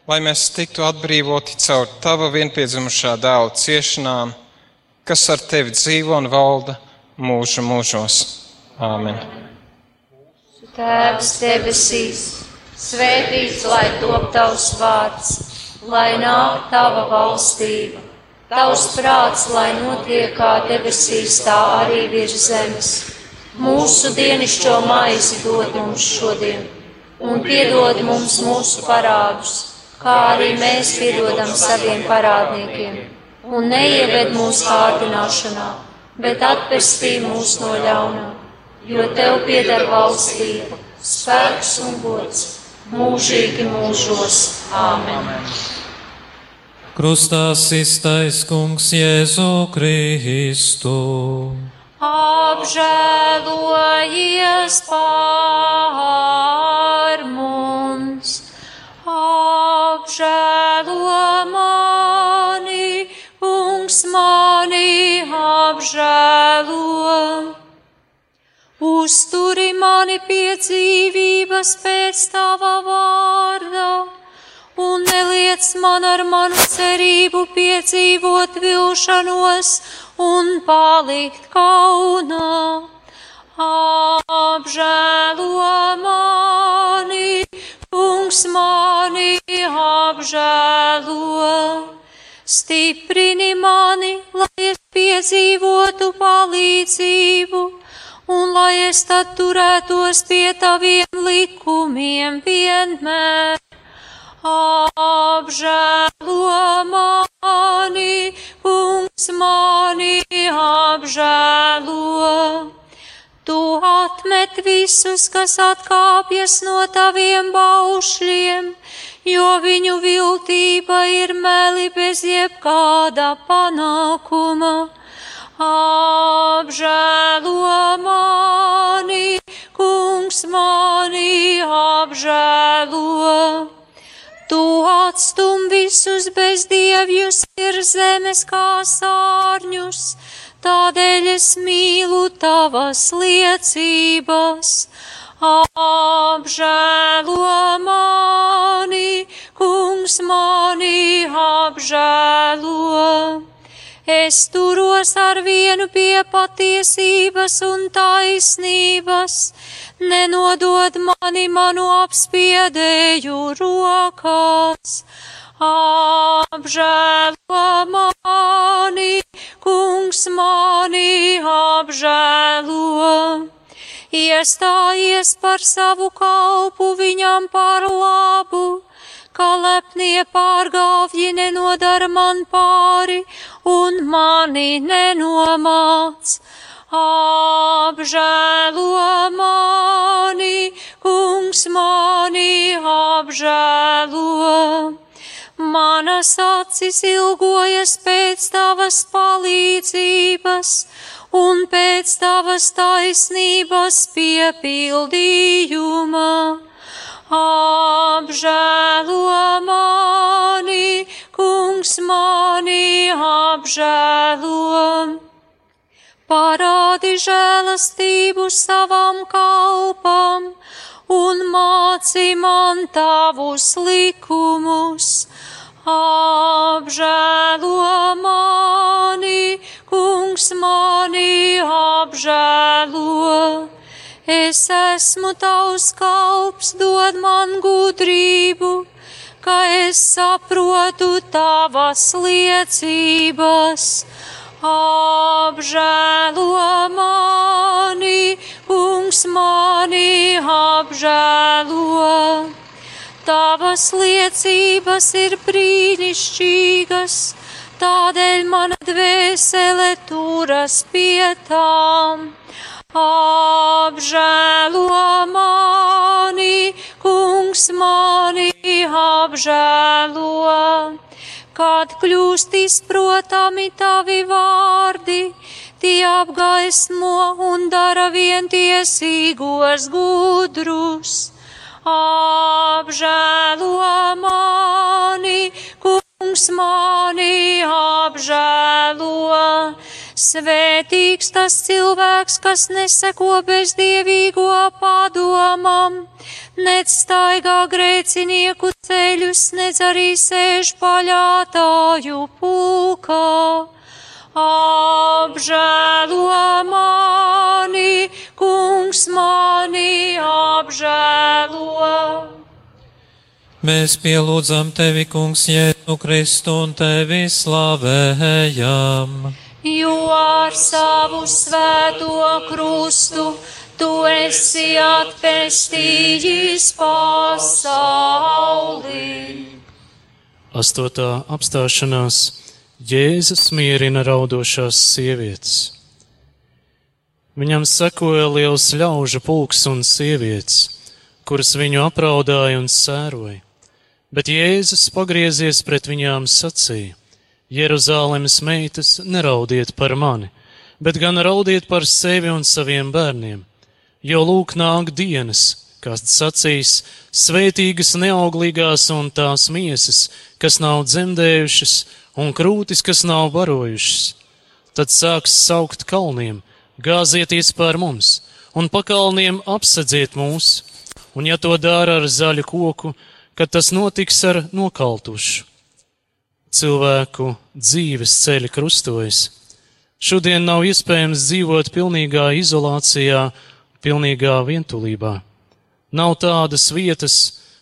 lai mēs tiktu atbrīvoti caur Tava vienpiedzimušā dēla ciešanām, kas ar Tevi dzīvo un valda mūžu mūžos. Āmen! Tēvs debesīs, svētīts lai top tavs vārds, lai nāk tava valstība, tavs prāts, lai notiek kā debesīs, tā arī virs zemes. Mūsu dienascho maizi dod mums šodien, un piedod mums mūsu parādus, kā arī mēs piedodam saviem parādniekiem, un neieved mūsu kārdināšanā, bet atpestī mūs no ļaunā, jo tev pieder valstība, spēks un gods mūžīgi mūžos. Āmen! Krustā iztais kungs Jēzu Kristu. Apžēlojies par mums, apžēlo mani, kungs mani apžēlo. Uzturi mani pie dzīvības pēc tava vārda, un neliec man ar manu cerību piedzīvot vilšanos un palikt kaunā. Apžēlo mani, kungs mani apžēlo. Stiprini mani, lai es piedzīvotu palīdzību, un lai es tad turētos pie taviem likumiem vienmēr. Apžēlo mani, kungs mani apžēlo. Tu atmet visus, kas atkāpjas no taviem baušļiem, jo viņu viltība ir meli bez jebkāda panākuma. Apžēlo mani, kungs mani apžēlo. Tu atstum visus bezdievjus ir zemes kā sārņus, tādēļ es mīlu tavas liecības. Apžēlo mani, kungs mani apžēlo. Es turos ar vienu pie patiesības un taisnības, nenodod mani manu apspiedēju rokās. Apžēlo mani, kungs mani apžēlo. Iestājies par savu kalpu viņam par labu kā lepnie pārgāvji nenodara man pāri un mani nenomāc. Apžēlo mani, kungs mani apžēlo. Manas acis ilgojas pēc tavas palīdzības un pēc tavas taisnības piepildījuma apžēlo mani, kungs mani apžēlo. Parādi žēlastību savam kalpam un māci man tavus likumus. Apžēlo mani, kungs mani apžēlo. Es esmu tavs kalps, dod man gudrību, ka es saprotu tavas liecības. Apžēlo mani, kungs mani apžēlo. Tavas liecības ir brīnišķīgas, tādēļ mana dvēsele turas pie tām. Apžēlo mani, kungs mani apžēlo, kad kļūst izprotami tavi vārdi, tie apgaismo un dara vientiesīgos gudrus. Apžēlo mani, kungs mani apžēlo Svētīgs tas cilvēks, kas neseko bezdievīgo padomam, nec staigā grēcinieku ceļus, nec arī sēž paļātāju pulkā. Apžēlo mani, kungs mani apžēlo. Mēs pielūdzam tevi, kungs, Jēzu Kristu un tevi slavējam jo ar savu svēto krustu tu esi atpestījis pasauli. Astotā apstāšanās Jēzus mierina raudošās sievietes. Viņam sekoja liels ļaužu pulks un sievietes, kuras viņu apraudāja un sēroja, bet Jēzus pagriezies pret viņām sacīja: Jeruzālēmas meitas, neraudiet par mani, bet gan raudiet par sevi un saviem bērniem, jo lūk nāk dienas, kas sacīs, svētīgas neauglīgās un tās miesas, kas nav dzemdējušas, un krūtis, kas nav barojušas. Tad sāks saukt kalniem, gāzieties pār mums, un pakalniem apsedziet mūs, un ja to dara ar zaļu koku, kad tas notiks ar nokaltušu cilvēku dzīves ceļi krustojas. Šodien nav iespējams dzīvot pilnīgā izolācijā, pilnīgā vientulībā. Nav tādas vietas,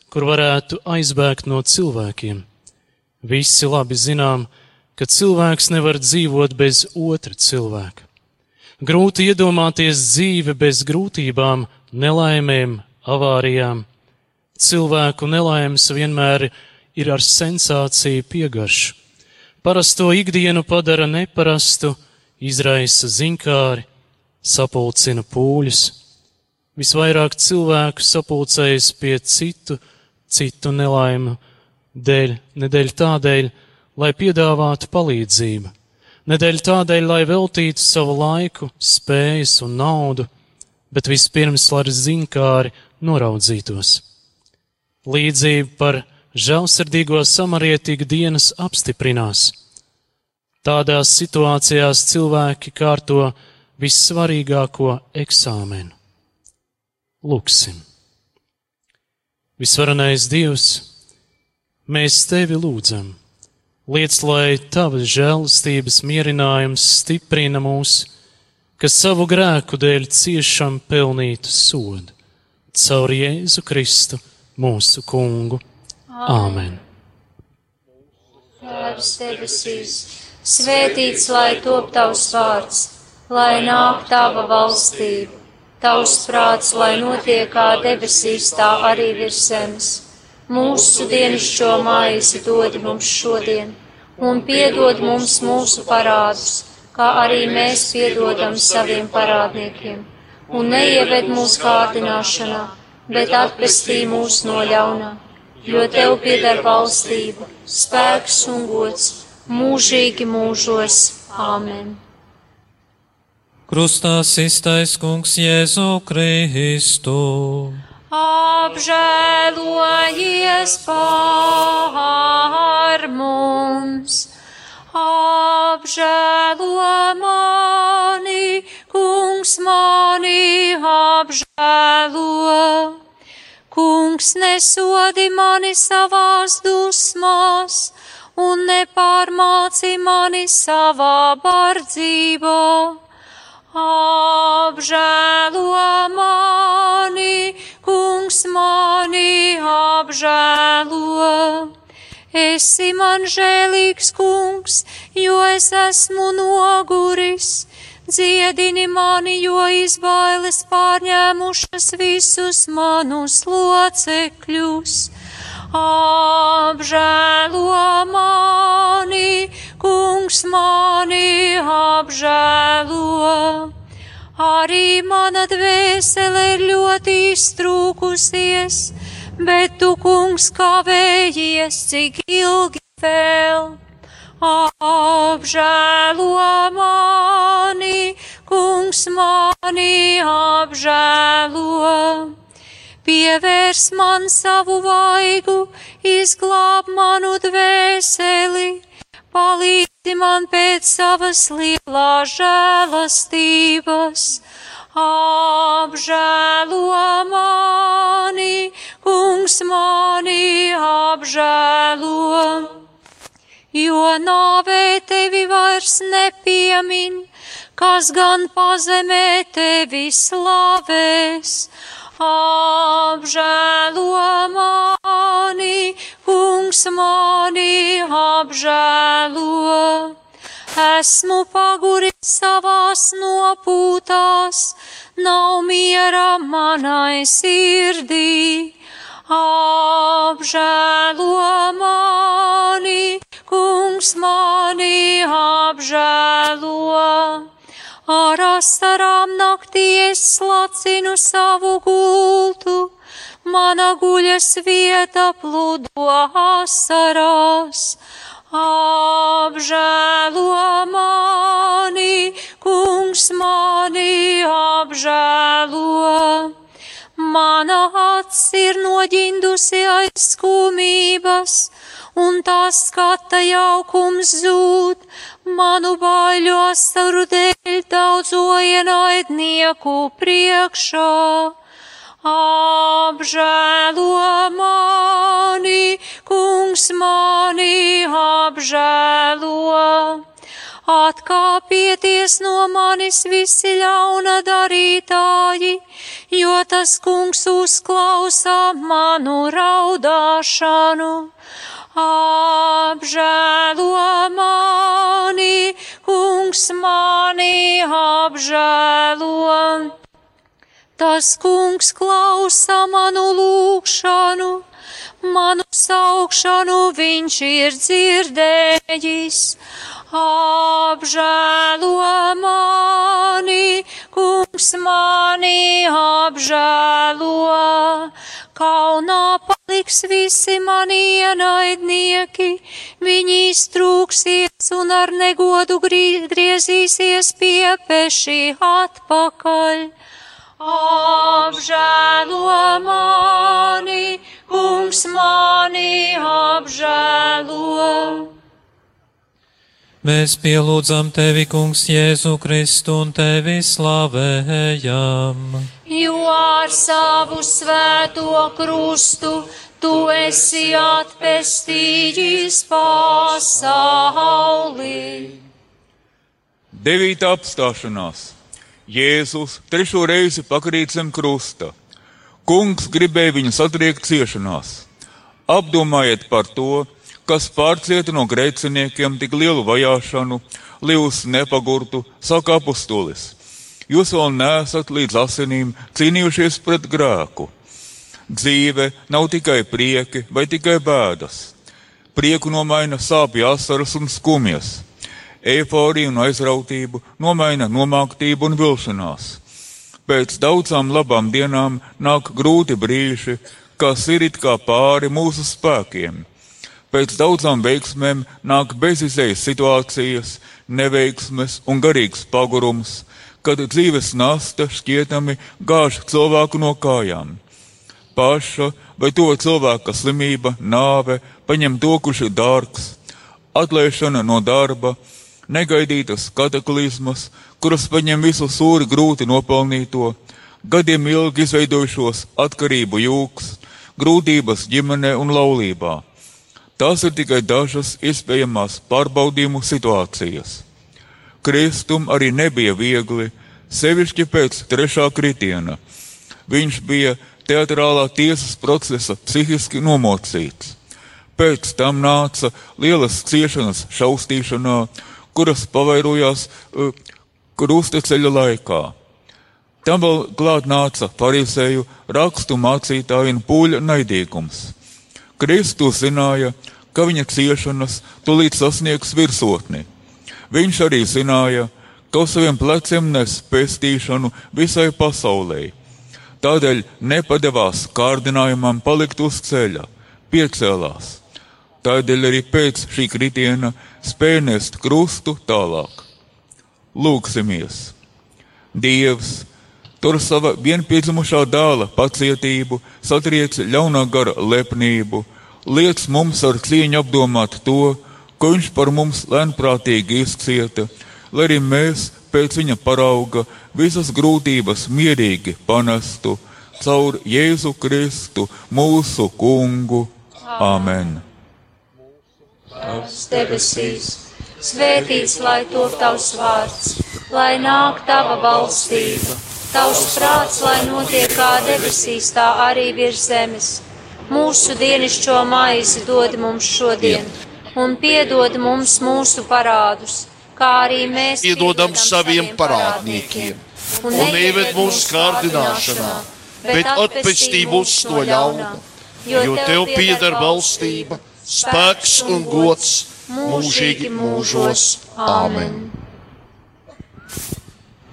kur varētu aizbēgt no cilvēkiem. Visi labi zinām, ka cilvēks nevar dzīvot bez otra cilvēka. Grūti iedomāties dzīvi bez grūtībām, nelaimēm, avārijām. Cilvēku nelaimes vienmēr ir ar sensāciju piegaršu. Parasto ikdienu padara neparastu, izraisa zinkāri, sapulcina pūļus. Visvairāk cilvēku sapulcējas pie citu, citu nelaimu dēļ, nedēļ tādēļ, lai piedāvātu palīdzību. Nedēļ tādēļ, lai veltītu savu laiku, spējas un naudu, bet vispirms, lai zinkāri noraudzītos. Līdzība par žēlsirdīgo samarietīgu dienas apstiprinās. Tādās situācijās cilvēki kārto vissvarīgāko eksāmenu. Lūksim! Visvarenais Dievs, mēs tevi lūdzam! Liec, lai tavas žēlastības mierinājums stiprina mūs, kas savu grēku dēļ ciešam pelnītu sodu. Caur Jēzu Kristu, mūsu kungu. Āmen! Tēvs debesīs, svētīts lai top tavs vārds, lai nāk tava valstība, tavs prāts, lai notiek kā debesīs, tā arī virs zemes. Mūsu dienascho maizi dod mums šodien, un piedod mums mūsu parādus, kā arī mēs piedodam saviem parādniekiem. Un neieved mūsu kārdināšanā, bet atpestī mūs no ļaunā, jo tev pieder valstība, spēks un gods mūžīgi mūžos. Āmen! Krustā iztais kungs Jēzu Kristu. apžēlojies par mums, apžēlo mani, kungs mani apžēlo. Kungs nesodi mani savās dusmās un nepārmāci mani savā bardzībā. Apžēlo mani, kungs mani apžēlo. Esi man žēlīgs, kungs, jo es esmu noguris. Dziedini mani, jo izbailes pārņēmušas visus manus locekļus. Apžēlo mani, kungs mani apžēlo. Arī mana dvēsele ir ļoti iztrūkusies, bet tu, kungs, kavējies, cik ilgi vēl. Apžēlo mani, kungs mani apžēlo. Pievērs man savu vaigu, izglāb manu dvēseli, palīdzi man pēc savas lielā žēlastības. Apžēlo mani, kungs mani apžēlo, jo nāvē tevi vairs nepiemin, kas gan pazemē tevi slavēs. Apžēlo mani, kungs mani apžēlo. Esmu paguris savās nopūtās, nav miera manai sirdī. Apžēlo mani, kungs mani apžēlo. Ar asarām naktī es slacinu savu gultu, mana guļas vieta plūdo asarās. Apžēlo mani, kungs mani apžēlo. Mana acs ir noģindusi aiz skumības, un tā skata jaukums zūd, manu baiļu asaru dēļ daudzo ienaidnieku priekšā. Apžēlo mani, kungs mani apžēlo. Atkāpieties no manis visi ļauna darītāji, jo tas kungs uzklausa manu raudāšanu. Apžēlo mani, kungs mani apžēlo. Tas kungs klausa manu lūgšanu, manu saukšanu viņš ir dzirdējis. Apžēlo mani, kungs mani apžēlo. Kaunā paliks visi mani ienaidnieki, viņi iztrūksies un ar negodu griezīsies pie pešī atpakaļ. Apžēlo mani, kungs mani apžēlo. Mēs pielūdzam tevi, kungs, Jēzu Kristu un tevi slavējam. Jo ar savu svēto krustu tu esi atpestījis pasauli. Devītā apstāšanās. Jēzus trešo reizi pakrīt zem krusta. Kungs gribēja viņu satriekt ciešanās. Apdomājiet par to, kas pārcieta no grēciniekiem tik lielu vajāšanu, līdz nepagurtu, saka apustulis. Jūs vēl neesat līdz asinīm cīnījušies pret grēku. Dzīve nav tikai prieki vai tikai bēdas. Prieku nomaina sāpju asaras un skumjas Eiforiju un aizrautību nomaina nomāktību un vilšanās. Pēc daudzām labām dienām nāk grūti brīži, kas ir it kā pāri mūsu spēkiem. Pēc daudzām veiksmēm nāk bezizējas situācijas, neveiksmes un garīgs pagurums, kad dzīves nasta šķietami gāž cilvēku no kājām. Paša vai to cilvēka slimība, nāve, paņem to, kurš ir dārgs, atlaišana no darba, negaidītas kataklizmas, kuras paņem visu sūri grūti nopelnīto, gadiem ilgi izveidojušos atkarību jūks, grūtības ģimenē un laulībā. Tās ir tikai dažas iespējamās pārbaudījumu situācijas. Kristum arī nebija viegli, sevišķi pēc trešā kritiena. Viņš bija teatrālā tiesas procesa psihiski nomocīts. Pēc tam nāca lielas ciešanas šaustīšanā, kuras pavairojās uh, krustaceļa laikā. Tam vēl klāt nāca farisēju rakstu mācītāju un pūļa naidīgums. Kristus zināja, ka viņa ciešanas tulīt sasniegs virsotni. Viņš arī zināja, ka uz saviem pleciem nes pestīšanu visai pasaulē. Tādēļ nepadevās kārdinājumam palikt uz ceļa, piecēlās Tādēļ arī pēc šī kritiena spēj nest krustu tālāk. Lūksimies! Dievs, tur sava vienpiedzimušā dēla pacietību, satriec ļaunā gara lepnību, liec mums ar cieņu apdomāt to, ko viņš par mums lēnprātīgi izcieta, lai arī mēs pēc viņa parauga visas grūtības mierīgi panestu caur Jēzu Kristu, mūsu kungu. Amen! Tavs debesīs, svētīts lai top tavs vārds, lai nāk tava valstība, tavs prāts, lai notiek kā debesīs, tā arī virs zemes. Mūsu dienascho maizi dod mums šodien, un piedod mums mūsu parādus, kā arī mēs piedodam saviem parādniekiem, un neieved mūsu kārdināšanā, bet atpestī mūs no ļauna, jo tev pieder valstība spēks un gods mūžīgi mūžos. Āmen!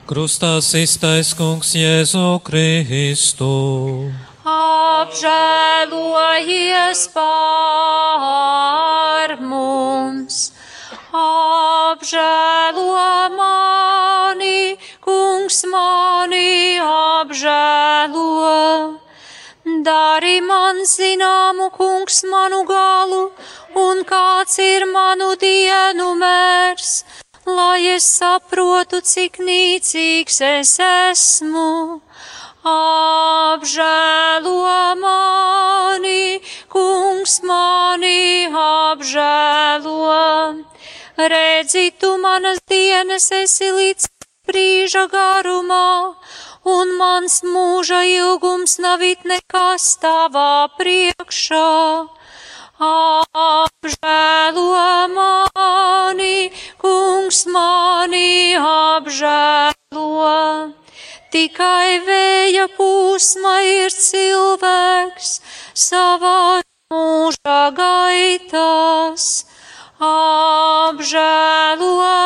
Krustā iztais kungs Jēzu Kristu. Apžēlojies pār mums, apžēlo mani, kungs mani apžēlo. Dari man zināmu, kungs, manu galu, un kāds ir manu dienu mērs, lai es saprotu, cik nīcīgs es esmu. Apžēlo mani, kungs, mani apžēlo. Redzi, tu manas dienas esi līdz brīža garumā un mans mūža ilgums nav it nekas tavā priekšā. Apžēlo mani, kungs mani apžēlo. Tikai vēja pūsma ir cilvēks savā mūža gaitās. Apžēlo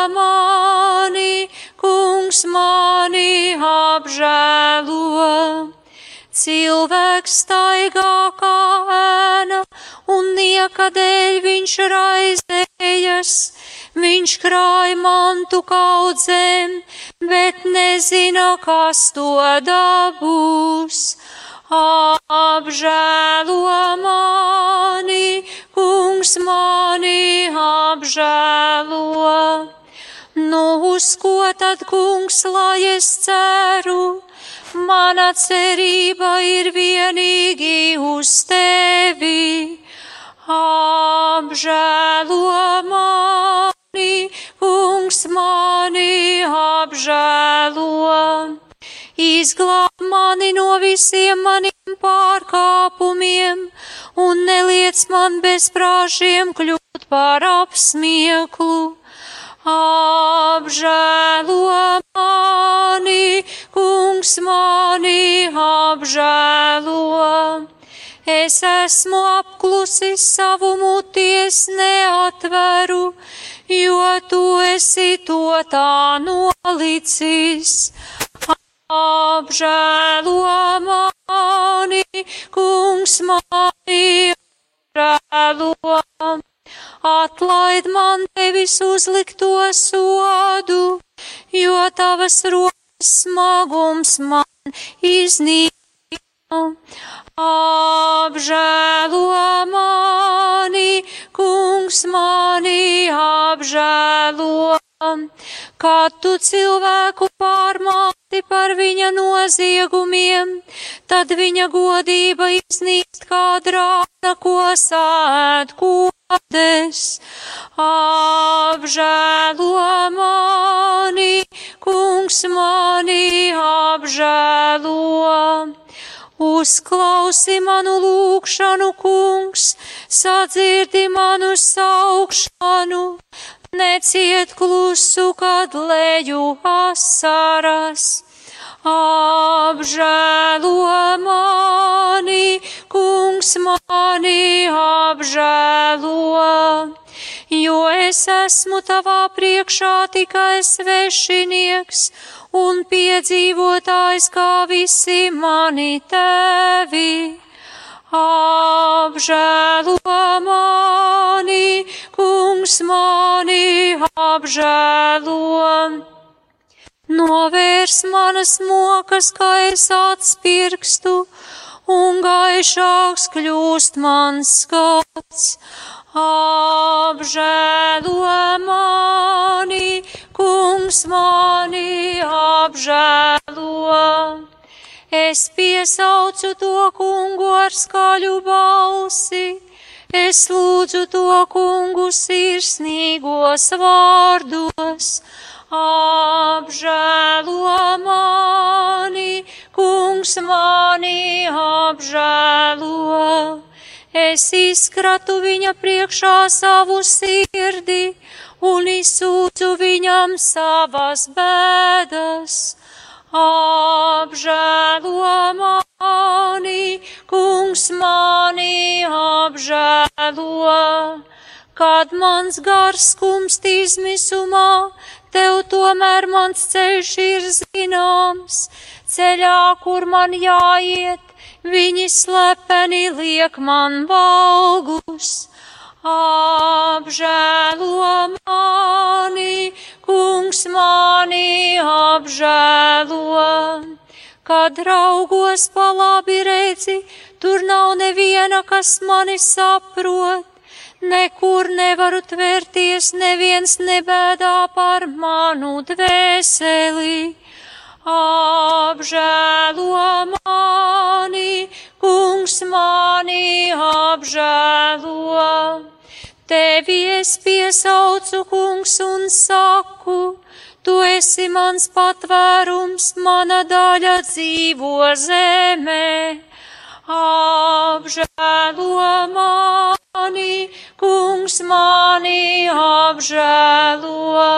mani, kungs mani apžēlo. Cilvēks staigā kā ēna, un nieka dēļ viņš raizējas. Viņš krāj mantu kaudzēm, bet nezina, kas to dabūs. Apžēlo mani, kungs mani apžēlo. Nu, uz ko tad, kungs, lai es ceru? Mana cerība ir vienīgi uz tevi. Apžēlo mani, kungs mani apžēlo. Izglāb mani no visiem maniem pārkāpumiem un neliec man bezprāšiem kļūt par apsmieklu. Apžēlo mani, kungs mani apžēlo. Es esmu apklusis savu muties neatveru, jo tu esi to tā nolicis. Apžēlo mani, kungs mani apžēlo. Atlaid man tevis uzlikto sodu, jo tavas rokas smagums man iznīca. Apžēlo mani, kungs mani apžēlo. Kad tu cilvēku pārmāti par viņa noziegumiem, tad viņa godība iznīst kā drāna, ko sēd kodes. Apžēlo mani, kungs mani apžēlo. Uzklausi manu lūgšanu, kungs, sadzirdi manu saukšanu, neciet klusu, kad leju asaras. Apžēlo mani, kungs mani apžēlo, jo es esmu tavā priekšā tikai svešinieks un piedzīvotājs kā visi mani tevi. Apžēlo mani, kungs mani apžēlo. Novērs manas mokas, kā es atspirkstu, un gaišāks kļūst mans skats. Apžēlo mani, kungs mani apžēlo. Es piesaucu to kungu ar skaļu balsi, es lūdzu to kungu sirsnīgos vārdos. Apžēlo mani, kungs mani apžēlo. Es izkratu viņa priekšā savu sirdi un izsūdzu viņam savas bēdas. Apžēlo mani, kungs mani apžēlo. Kad mans gars skumst izmisumā, tev tomēr mans ceļš ir zināms, ceļā, kur man jāiet, viņi slepeni liek man valgus. Apžēlo mani, kungs mani apžēlo. Kad raugos pa labi redzi, tur nav neviena, kas mani saprot. Nekur nevaru tvērties, neviens nebēdā par manu dvēseli. Apžēlo mani, kungs mani apžēlo. Tevi es piesaucu, kungs, un saku, tu esi mans patvērums, mana daļa dzīvo zemē. Apžēlo mani, kungs mani apžēlo.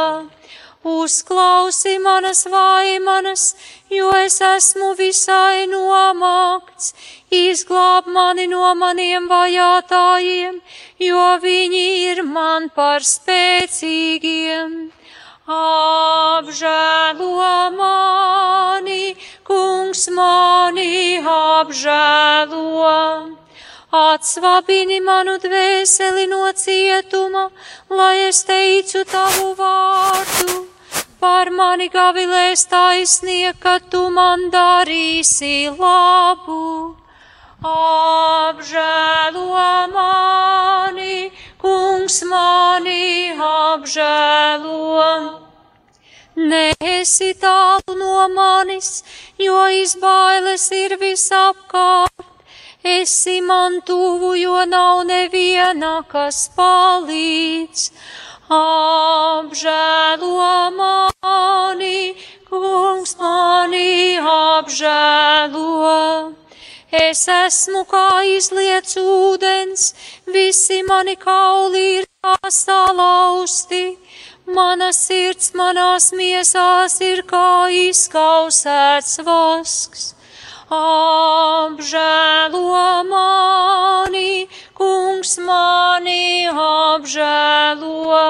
Uzklausi manas vaimanas, jo es esmu visai nomākts. Izglāb mani no maniem vajātājiem, jo viņi ir man par spēcīgiem. Apžēlo mani, kungs mani apžēlo. Atsvabini manu dvēseli no cietuma, lai es teicu tavu vārdu. Par mani gavilēs taisnieka, tu man darīsi labu. Apžēlo mani, kungs mani apžēlo. Nesi tālu no manis, jo izbailes ir visapkārt. Esi man tuvu, jo nav neviena, kas palīdz. Apžēlo mani, kungs mani apžēlo. Es esmu kā izliets ūdens, visi mani kauli ir kā salauzti. Mana sirds manās miesās ir kā izkausēts vasks. Apžēlo mani, kungs mani apžēlo.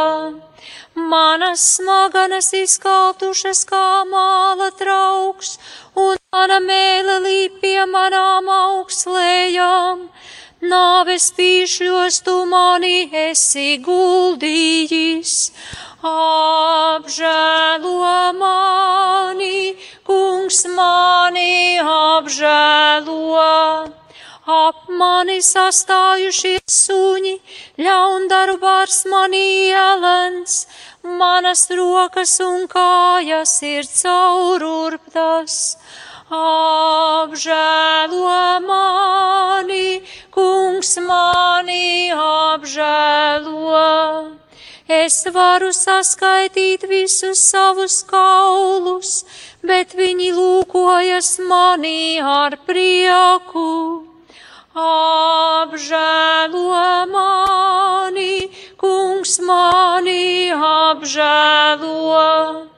Manas smaganas izkaltušas kā māla trauks, un mana mēle līp pie manām augslējām. Nāves pīšļos tu mani esi guldījis. Apžēlo mani, kungs mani apžēlo. Ap mani sastājušies suņi, ļaundaru bars mani ielens, manas rokas un kājas ir caururptas. Apžēlo mani, kungs mani apžēlo. Es varu saskaitīt visus savus kaulus, bet viņi lūkojas manī ar prieku. Apžēlo mani, kungs mani apžēlo.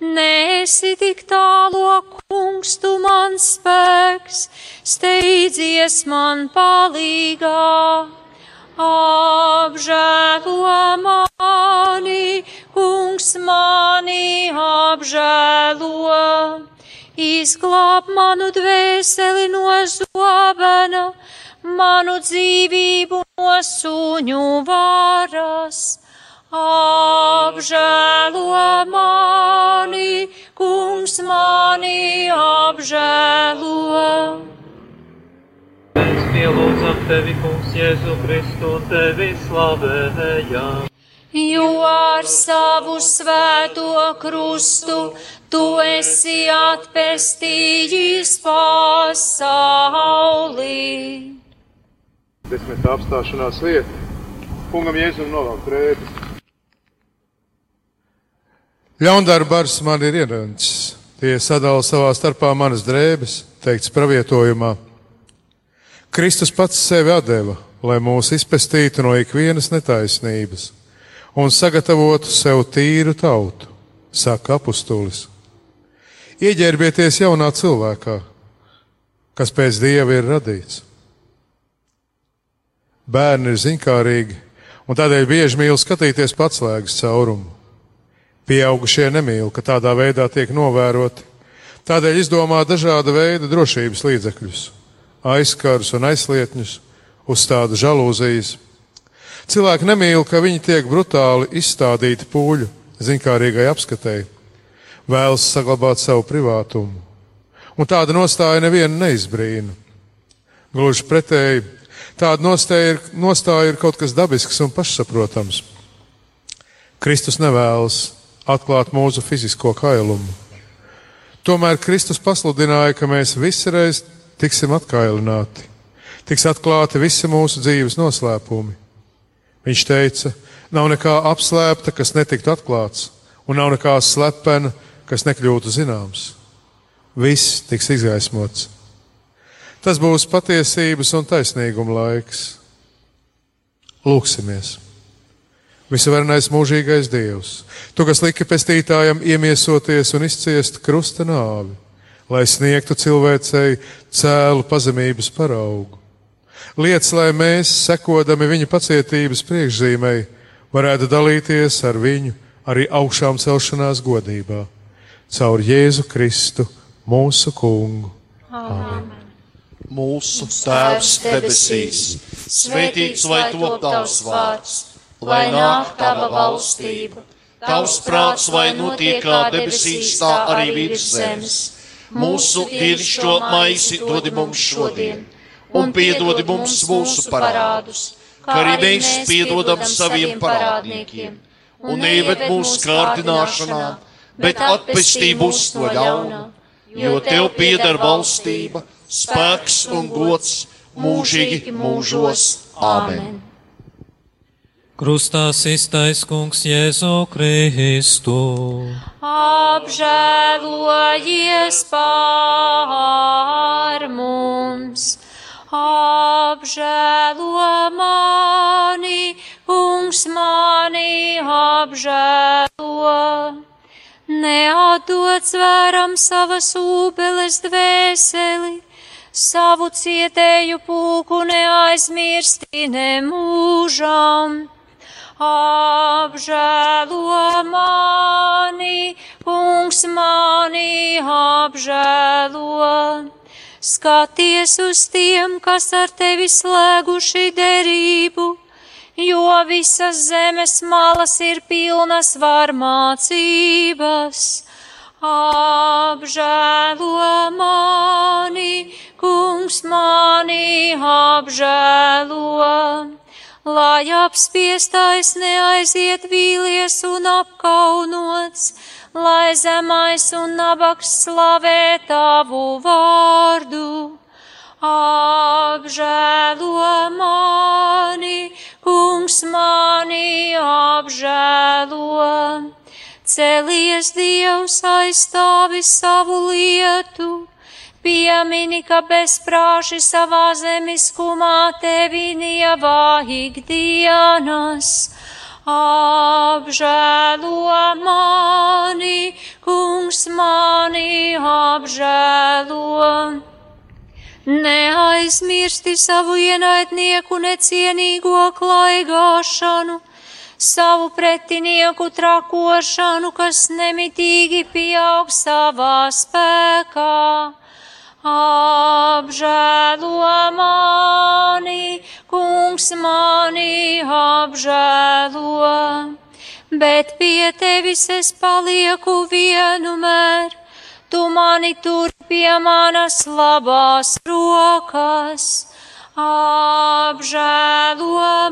Nesi tik tālo, kungs, tu man spēks, steidzies man palīgā. Apžēlo mani, kungs mani apžēlo. Izglāb manu dvēseli no zobena, manu dzīvību no suņu varas. Apžēlo mani, kungs mani apžēlo. Mēs pielūdzam tevi, kungs, Jēzu Kristu, tevi slavējam. Jo ar savu svēto krustu tu esi atpestījis pasauli. Desmitā apstāšanās vieta. Kungam Jēzum novēl drēbes. Ļaundarbars man ir ierancis. Tie sadala savā starpā manas drēbes, teikts pravietojumā. Kristus pats sevi deva, lai mūs izpestītu no ikvienas netaisnības un sagatavotu sev tīru tautu, saka apustulis. Ieģērbieties jaunā cilvēkā, kas pēc dieva ir radīts. Bērni ir zinkārīgi un tādēļ bieži mīl skatīties patslēgas caurumu. Pieaugušie nemīl, ka tādā veidā tiek novēroti. Tādēļ izdomā dažāda veida drošības līdzekļus, aizkarus un aizlietņus, uzstāda žalūzijas. Cilvēki nemīl, ka viņi tiek brutāli izstādīti pūļu, zinkārīgai apskatēji, vēlas saglabāt savu privātumu. Un tāda nostāja nevienu neizbrīna. Gluži pretēji, tāda nostāja ir, nostāja ir kaut kas dabisks un pašsaprotams. Kristus nevēlas atklāt mūsu fizisko kailumu. Tomēr Kristus pasludināja, ka mēs visi reiz tiksim atkailināti, tiks atklāti visi mūsu dzīves noslēpumi. Viņš teica, nav nekā apslēpta, kas netiktu atklāts, un nav nekā slepena, kas nekļūtu zināms. Viss tiks izgaismots. Tas būs patiesības un taisnīguma laiks. Lūksimies! Visvarenais mūžīgais Dievs, tu, kas liki pestītājam iemiesoties un izciest krusta nāvi, lai sniegtu cilvēcei cēlu pazemības paraugu. Liec, lai mēs, sekodami viņa pacietības priekšzīmei, varētu dalīties ar viņu arī augšām celšanās godībā, caur Jēzu Kristu, mūsu kungu. Amen. Mūsu Tēvs debesīs, svētīts lai top tavs vārds, lai nāk tava valstība, tavs prāts, lai notiek kā debesīs, tā arī virs zemes. Mūsu dienascho maisi dodi mums šodien, un piedodi mums mūsu parādus, kā arī mēs piedodam saviem parādniekiem, un neieved mūsu kārdināšanā, bet atpestī mūs no ļauna, jo tev pieder valstība, spēks un gods mūžīgi mūžos. Āmen! Krustā iztais kungs Jēzu Kristu. Apžēlojies pār mums, apžēlo mani, kungs mani apžēlo. Neatdod zvēram savas ūbeles dvēseli, savu cietēju pūku neaizmirsti nemūžam apžēlo mani, kungs mani apžēlo. Skaties uz tiem, kas ar tevi slēguši derību, jo visas zemes malas ir pilnas varmācības. Apžēlo mani, kungs mani apžēlo lai apspiestais neaiziet vīlies un apkaunots, lai zemais un nabaks slavē tavu vārdu. Apžēlo mani, kungs mani apžēlo. Celies Dievs aizstāvi savu lietu Piemini, ka bezprāši savā zemiskumā tevi nievā ikdienas. Apžēlo mani, kungs mani apžēlo. Neaizmirsti savu ienaidnieku necienīgo klaigāšanu, savu pretinieku trakošanu, kas nemitīgi pieaug savā spēkā apžēlo mani, kungs mani apžēlo, bet pie tevis es palieku vienmēr, tu mani tur pie manas labās rokas. Apžēlo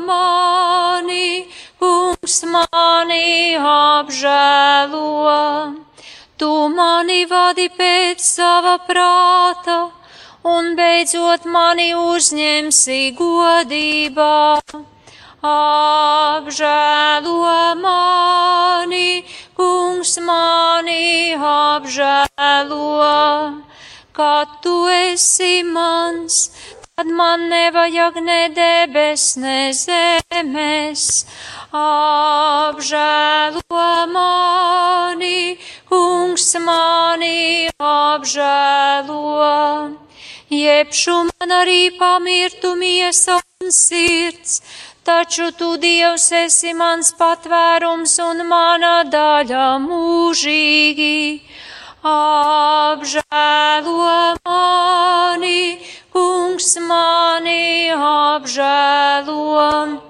mani, kungs mani apžēlo. Tu mani vadi pēc sava prāta, un beidzot mani uzņemsi godībā. Apžēlo mani, kungs mani apžēlo, kad tu esi mans, tad man nevajag ne debes, ne zemes. Apžēlo mani, kungs mani apžēlo. Jebšu man arī pamirtu miesa un sirds, taču tu, Dievs, esi mans patvērums un mana daļa mūžīgi. Apžēlo mani, kungs mani apžēlo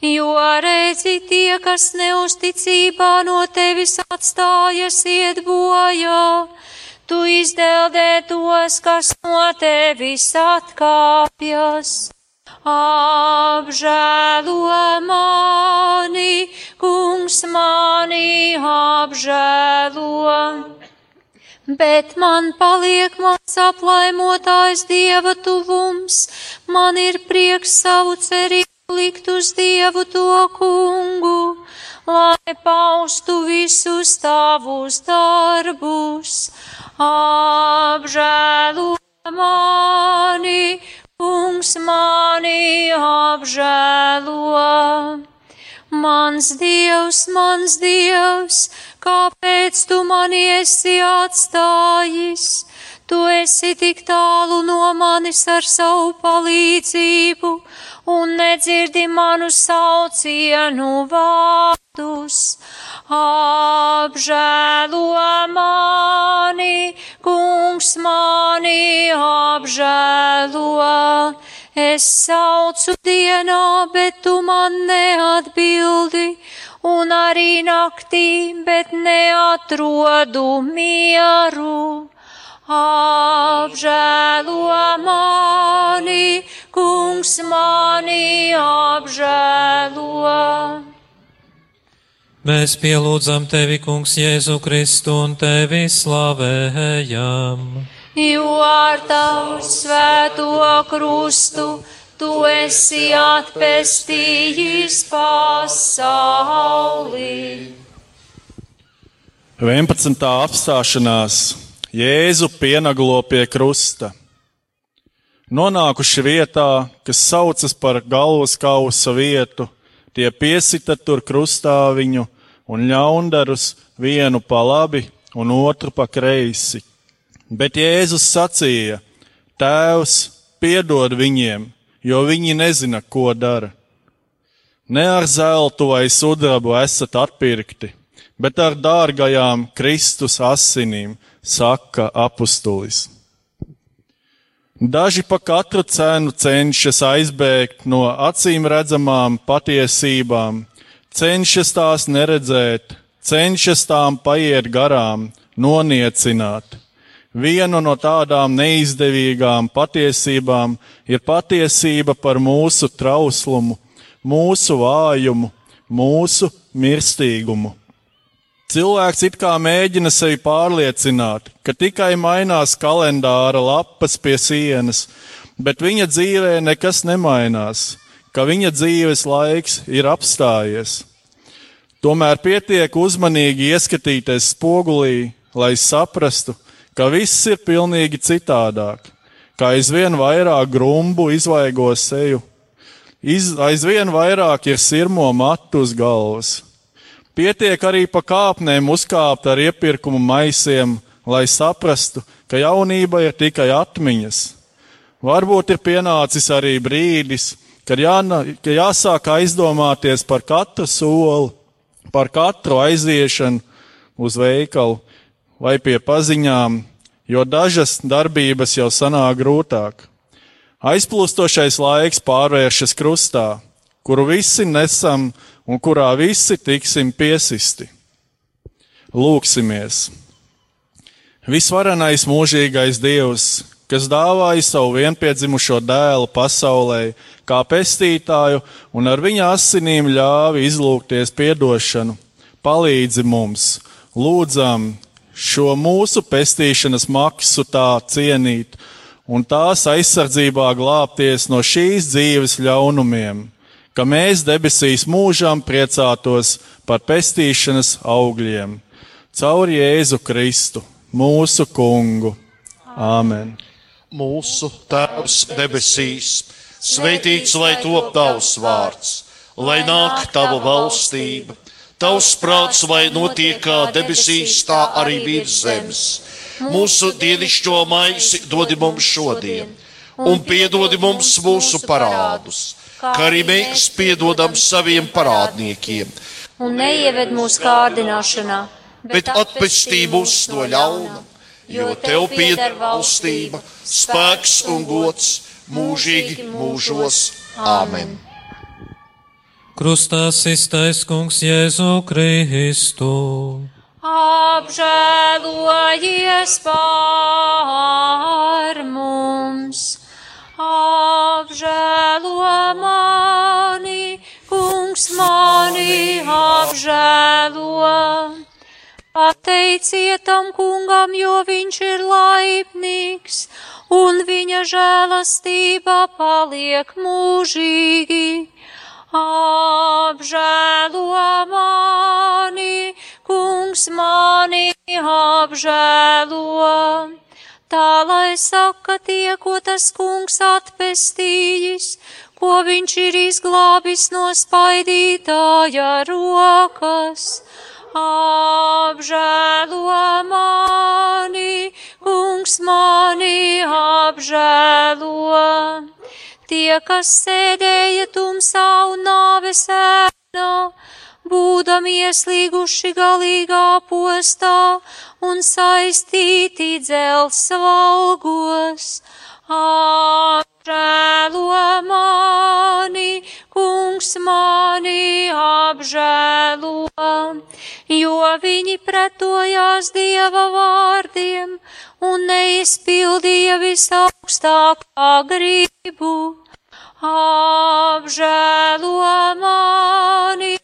jo redzi tie, kas neusticībā no tevis atstājas iet bojā. Tu izdeldē tos, kas no tevis atkāpjas. Apžēlo mani, kungs mani apžēlo. Bet man paliek mans aplaimotājs dieva tuvums, man ir prieks savu cerību likt uz Dievu to kungu, lai paustu visus tavus darbus. Apžēlo mani, kungs mani apžēlo. Mans Dievs, mans Dievs, kāpēc tu mani esi atstājis? Tu esi tik tālu no manis ar savu palīdzību un nedzirdi manu saucienu vārdus. apžēlo mani, kungs mani apžēlo. Es saucu dienā, bet tu man neatbildi, un arī naktī, bet neatrodu mieru. Apžēlo mani, kungs mani apžēlo. Mēs pielūdzam tevi, Kungs, Jēzu Kristu un tevi slavējam. Jo ar tavu svēto krustu tu esi atpestījis pasauli. 11. apstāšanās Jēzu pienaglo pie krusta. Nonākuši vietā, kas saucas par galvas kausa vietu, tie piesita tur krustā viņu un ļaundarus vienu pa labi un otru pa kreisi. Bet Jēzus sacīja: Tēvs, piedod viņiem, jo viņi nezina, ko dara. Ne ar zeltu vai sudrabu esat atpirkti, bet ar dārgajām Kristus asinīm, saka apustulis. Daži pa katru cenu cenšas aizbēgt no acīm redzamām patiesībām, cenšas tās neredzēt, cenšas tām paiet garām, noniecināt. Viena no tādām neizdevīgām patiesībām ir patiesība par mūsu trauslumu, mūsu vājumu, mūsu mirstīgumu. Cilvēks it kā mēģina sevi pārliecināt, ka tikai mainās kalendāra lapas pie sienas, bet viņa dzīvē nekas nemainās, ka viņa dzīves laiks ir apstājies. Tomēr pietiek uzmanīgi ieskatīties spogulī, lai saprastu, ka viss ir pilnīgi citādāk, ka aizvien vairāk grumbu izvaigo seju, iz, aizvien vairāk ir sirmo matu uz galvas Pietiek arī pa kāpnēm uzkāpt ar iepirkumu maisiem, lai saprastu, ka jaunība ir tikai atmiņas. Varbūt ir pienācis arī brīdis, kad, jā, kad jāsāk aizdomāties par katru soli, par katru aiziešanu uz veikalu vai pie paziņām, jo dažas darbības jau sanāk grūtāk. Aizplūstošais laiks pārvēršas krustā, kuru visi nesam un kurā visi tiksim piesisti. Lūksimies! Visvarenais mūžīgais Dievs, kas dāvāja savu vienpiedzimušo dēlu pasaulē, kā pestītāju un ar viņa asinīm ļāvi izlūgties piedošanu, palīdzi mums, lūdzam šo mūsu pestīšanas maksu tā cienīt un tās aizsardzībā glābties no šīs dzīves ļaunumiem ka mēs debesīs mūžām priecātos par pestīšanas augļiem. Caur Jēzu Kristu, mūsu kungu. Āmen! Mūsu Tēvs debesīs, svētīts lai top tavs vārds, lai nāk tava valstība, tavs prāts, lai notiek kā debesīs, tā arī virs zemes. Mūsu dienascho maisi dodi mums šodien, un piedodi mums mūsu parādus kā arī mēs piedodam saviem parādniekiem. Un neieved mūsu kārdināšanā, bet atpestī mūs no ļauna, jo tev pieder valstība, spēks un gods mūžīgi mūžos. Āmen! Krustā iztais kungs Jēzu Kristu. Apžēlojies pār mums! apžēlo mani, kungs mani apžēlo. Pateiciet tam kungam, jo viņš ir laipnīgs, un viņa žēlastība paliek mūžīgi. Apžēlo mani, kungs mani apžēlo tā lai saka tie, ko tas kungs atpestījis, ko viņš ir izglābis no spaidītāja rokas. Apžēlo mani, kungs mani apžēlo. Tie, kas sēdēja tumsā un nāves ēnā, būdami ieslīguši galīgā postā un saistīti dzels valgos. Apžēlo mani, kungs mani apžēlo, jo viņi pretojās Dieva vārdiem un neizpildīja visaugstākā gribu. Apžēlo mani,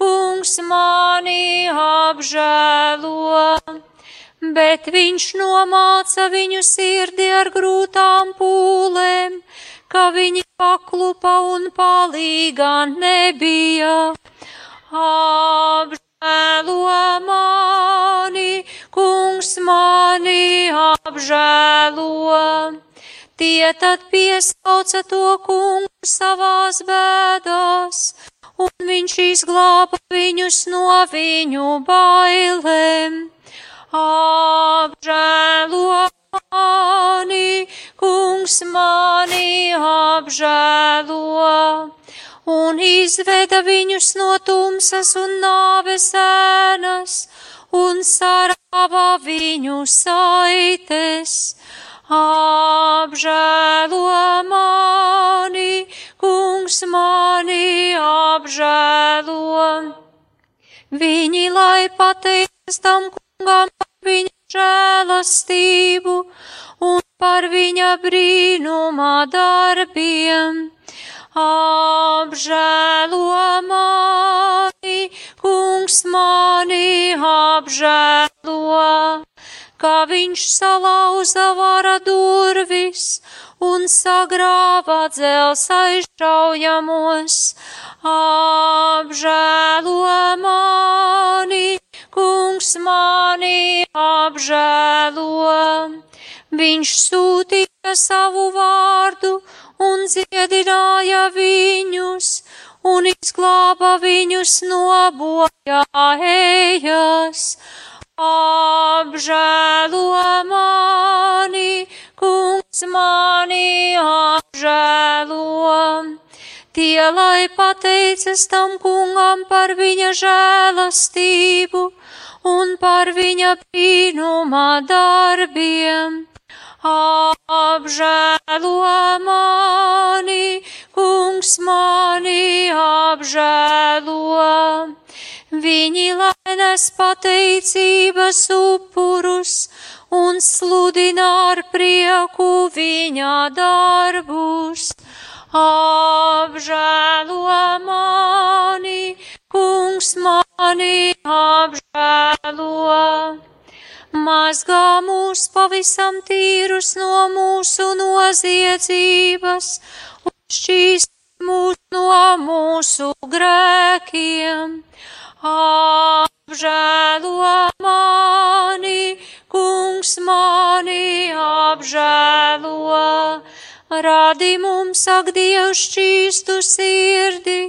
kungs mani apžēlo bet viņš nomāca viņu sirdi ar grūtām pūlēm, ka viņi paklupa un palīgā nebija. Apžēlo mani, kungs mani apžēlo. Tie tad piesauca to kungu savās bēdās, un viņš izglāba viņus no viņu bailēm apžēlo mani, kungs mani apžēlo, un izveda viņus no tumsas un nāves ēnas, un sarāvā viņu saites. Apžēlo mani, kungs mani apžēlo. Viņi lai pateicas tam kungam žēlastību un par viņa brīnumā darbiem. Apžēlo mani, kungs mani apžēlo, kā viņš salauza vara durvis un sagrāva dzels aizšaujamos. Apžēlo mani, kungs mani apžēlo. Viņš sūtīja savu vārdu un dziedināja viņus un izglāba viņus no bojā ejas. Apžēlo mani, kungs mani apžēlo. Tie, lai pateicas tam kungam par viņa žēlastību un par viņa brīnumā darbiem. Apžēlo mani, kungs mani apžēlo. Viņi lainas pateicības upurus un sludina ar prieku viņa darbus. Apžēlo mani, kungs mani apžēlo. Mazgā mūs pavisam tīrus no mūsu noziedzības šķīst mūs no mūsu grēkiem. Apžēlo mani, kungs mani apžēlo. Rādi mums, ak, Dievs, šķīstu sirdi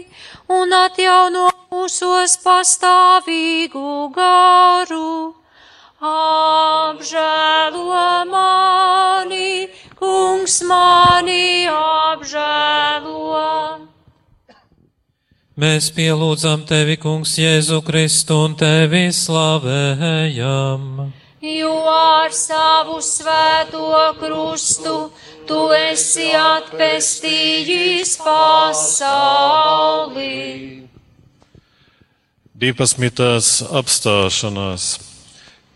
un atjauno mūsos pastāvīgu garu. Apžēlo mani, kungs mani apžēlo. Mēs pielūdzam tevi, kungs, Jēzu Kristu un tevi slavējam. Jo ar savu svēto krustu tu esi atpestījis pasauli. 12. apstāšanās.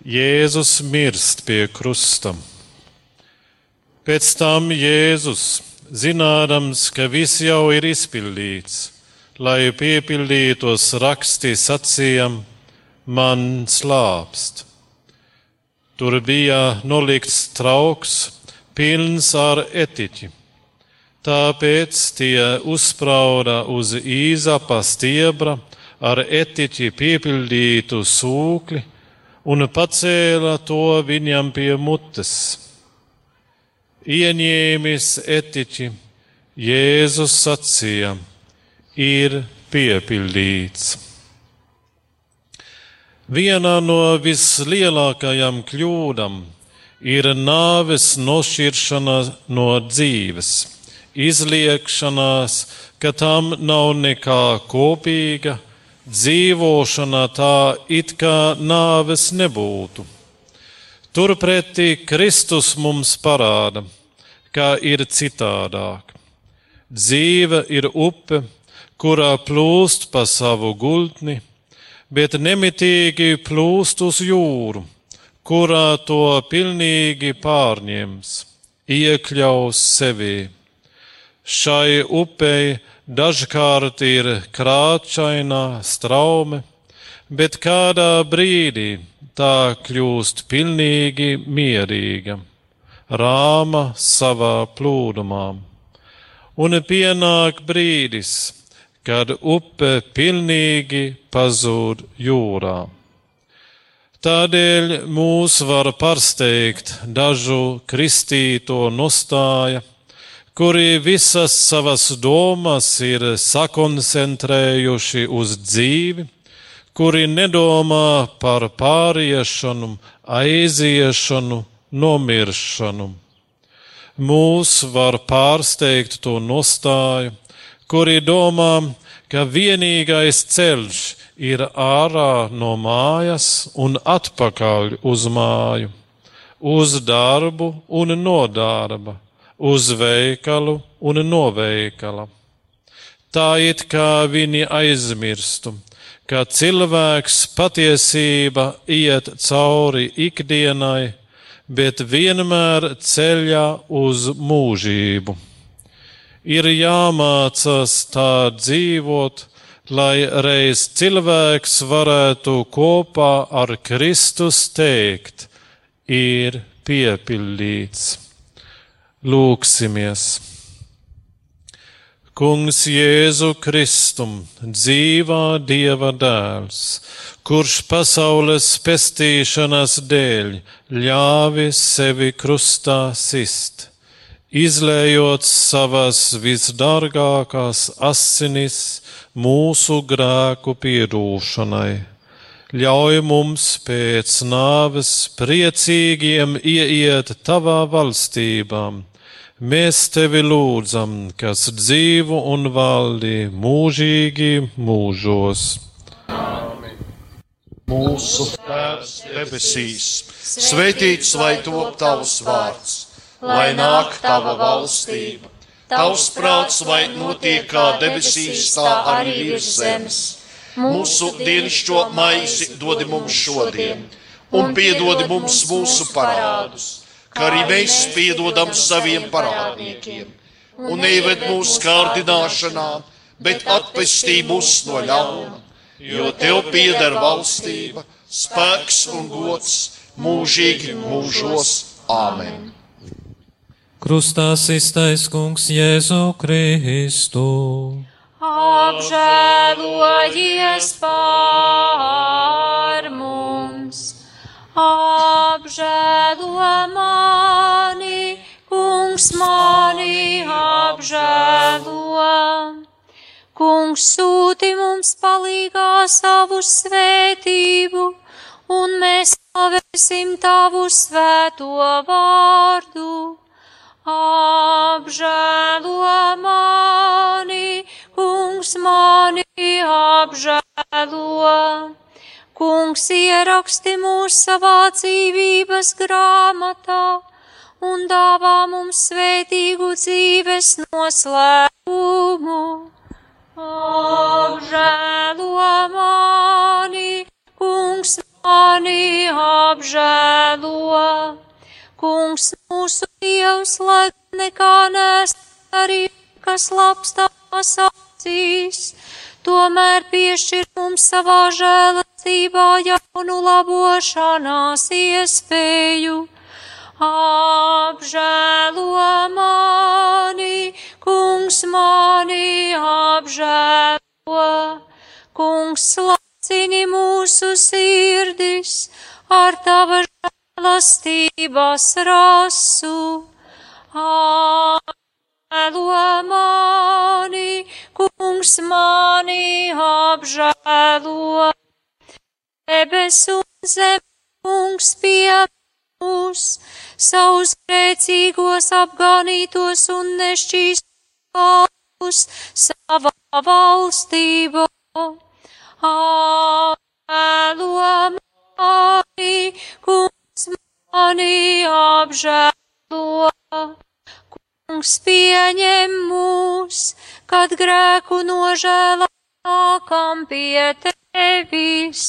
Jēzus mirst pie krusta. Pēc tam Jēzus, zinādams, ka viss jau ir izpildīts, lai piepildītos rakstī sacījam, man slāpst. Tur bija nolikts trauks, pilns ar etiķi. Tāpēc tie uzsprauda uz īzapa stiebra ar etiķi piepildītu sūkli un pacēla to viņam pie mutes. Ieņēmis etiķi, Jēzus sacīja, ir piepildīts. Viena no vislielākajām kļūdām ir nāves nošķiršana no dzīves, izliekšanās, ka tam nav nekā kopīga, dzīvošana tā it kā nāves nebūtu. Turpretī Kristus mums parāda, kā ir citādāk. Dzīve ir upe, kurā plūst pa savu gultni, bet nemitīgi plūst uz jūru, kurā to pilnīgi pārņems, iekļaus sevi. Šai upei dažkārt ir krāčaina straume, bet kādā brīdī tā kļūst pilnīgi mierīga, rāma savā plūdumā. Un pienāk brīdis, kad upe pilnīgi pazūd jūrā. Tādēļ mūs var pārsteigt dažu kristīto nostāja, kuri visas savas domas ir sakoncentrējuši uz dzīvi, kuri nedomā par pāriešanu, aiziešanu, nomiršanu. Mūs var pārsteigt to nostāju, kuri domā, ka vienīgais ceļš ir ārā no mājas un atpakaļ uz māju, uz darbu un no darba, uz veikalu un no veikala. Tā it kā viņi aizmirstu, ka cilvēks patiesība iet cauri ikdienai, bet vienmēr ceļā uz mūžību ir jāmācās tā dzīvot, lai reiz cilvēks varētu kopā ar Kristus teikt, ir piepildīts. Lūksimies! Kungs Jēzu Kristum, dzīvā Dieva dēls, kurš pasaules pestīšanas dēļ ļāvi sevi krustā sist izlējot savas visdārgākās asinis mūsu grēku piedūšanai. Ļauj mums pēc nāves priecīgiem ieiet tavā valstībā. Mēs tevi lūdzam, kas dzīvo un valdi mūžīgi mūžos. Amen. Mūsu Tēvs debesīs, svētīts lai top tavs vārds lai nāk tava valstība. Tavs prāts, lai notiek kā debesīs, tā arī virs zemes. Mūsu dienascho maizi dodi mums šodien, un piedodi mums mūsu parādus, kā arī mēs piedodam saviem parādniekiem. Un neived mūsu kārdināšanā, bet atpestī mūs no ļauna, jo tev pieder valstība, spēks un gods mūžīgi mūžos. Āmen! Krustā iztais kungs Jēzu Kristu. Apžēlojies pār mums, apžēlo mani, kungs mani apžēlo. Kungs sūti mums palīgā savu svētību, un mēs slavēsim tavu svēto vārdu apžēlo mani, kungs mani apžēlo. Kungs ieraksti mūs savā dzīvības grāmatā un dāvā mums svētīgu dzīves noslēgumu. Apžēlo mani, kungs mani apžēlo. Kungs mūsu Dievs, lai nekā nes arī, kas labs tavās acīs, tomēr piešķir mums savā žēlastībā jaunu labošanās iespēju. Apžēlo mani, kungs mani apžēlo, kungs lacini mūsu sirdis ar tava žēlastības rasu. Apžēlo mani, kungs mani apžēlo. Debes un zem, kungs pie mūs, savus grēcīgos apganītos un nešķīstos savā valstībā. apžēlo mani, kungs mani apžēlo. Kungs pieņem mūs, kad grēku nožēlā nākam pie tevis.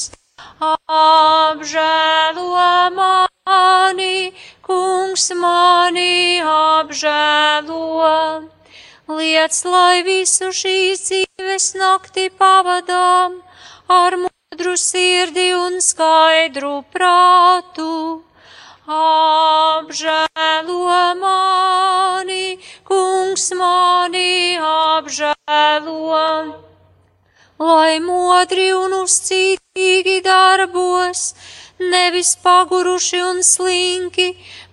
Apžēlo mani, kungs mani apžēlo. Liec, lai visu šīs dzīves nakti pavadām ar modru sirdi un skaidru prātu. Apžēlo mani, kungs mani apžēlo lai modri un uzcītīgi darbos, nevis paguruši un slinki,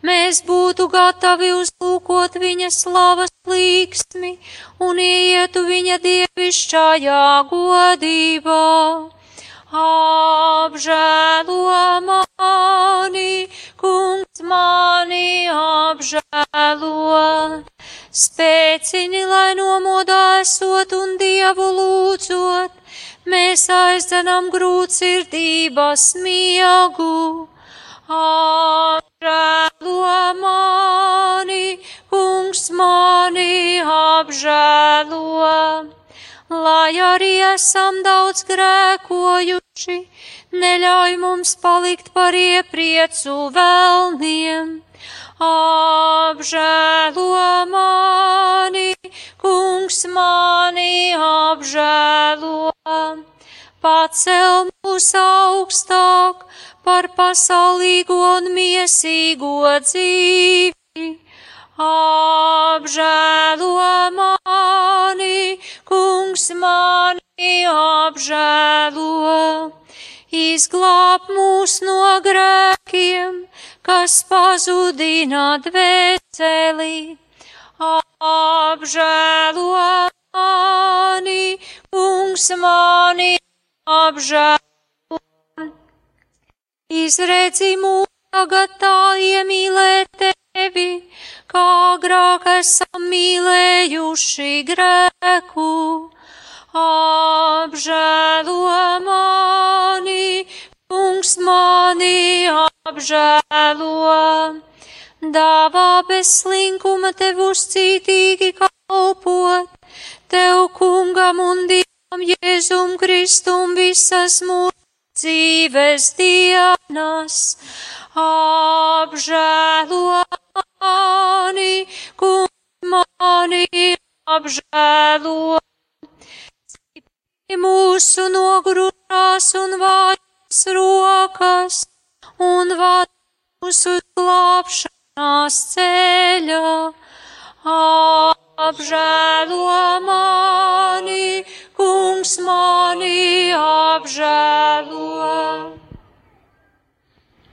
mēs būtu gatavi uzlūkot viņa slavas līksmi un ietu viņa dievišķājā godībā. Apžēlo mani, kungs mani apžēlo. Spēcini, lai nomodā esot un dievu lūdzot, mēs aizdzenam grūtsirdības miegu. Apžēlo mani, kungs mani apžēlo, lai arī esam daudz grēkojuši, neļauj mums palikt par iepriecu vēlniem apžēlo mani, kungs mani apžēlo. Pacel mūs augstāk par pasaulīgo un miesīgo dzīvi. Apžēlo mani, kungs mani apžēlo. Izglāb mūs no grēkiem, kas pazudina dvēseli. Apžēlo mani, kungs mani apžēlo. Izredzi mūs tagad tā iemīlēt tevi, kā agrāk esam mīlējuši grēku. Apžēlo mani, kungs mani apžēlo. Dāvā bez slinkuma tev uzcītīgi kalpot, tev kungam un dievam Jēzum Kristum visas mūsu dzīves dienas. Apžēlo mani, kungs mani apžēlo. Mūsu nogurušās un vājas rokas un vād mūsu glābšanās ceļā. Apžēlo mani, kungs mani apžēlo.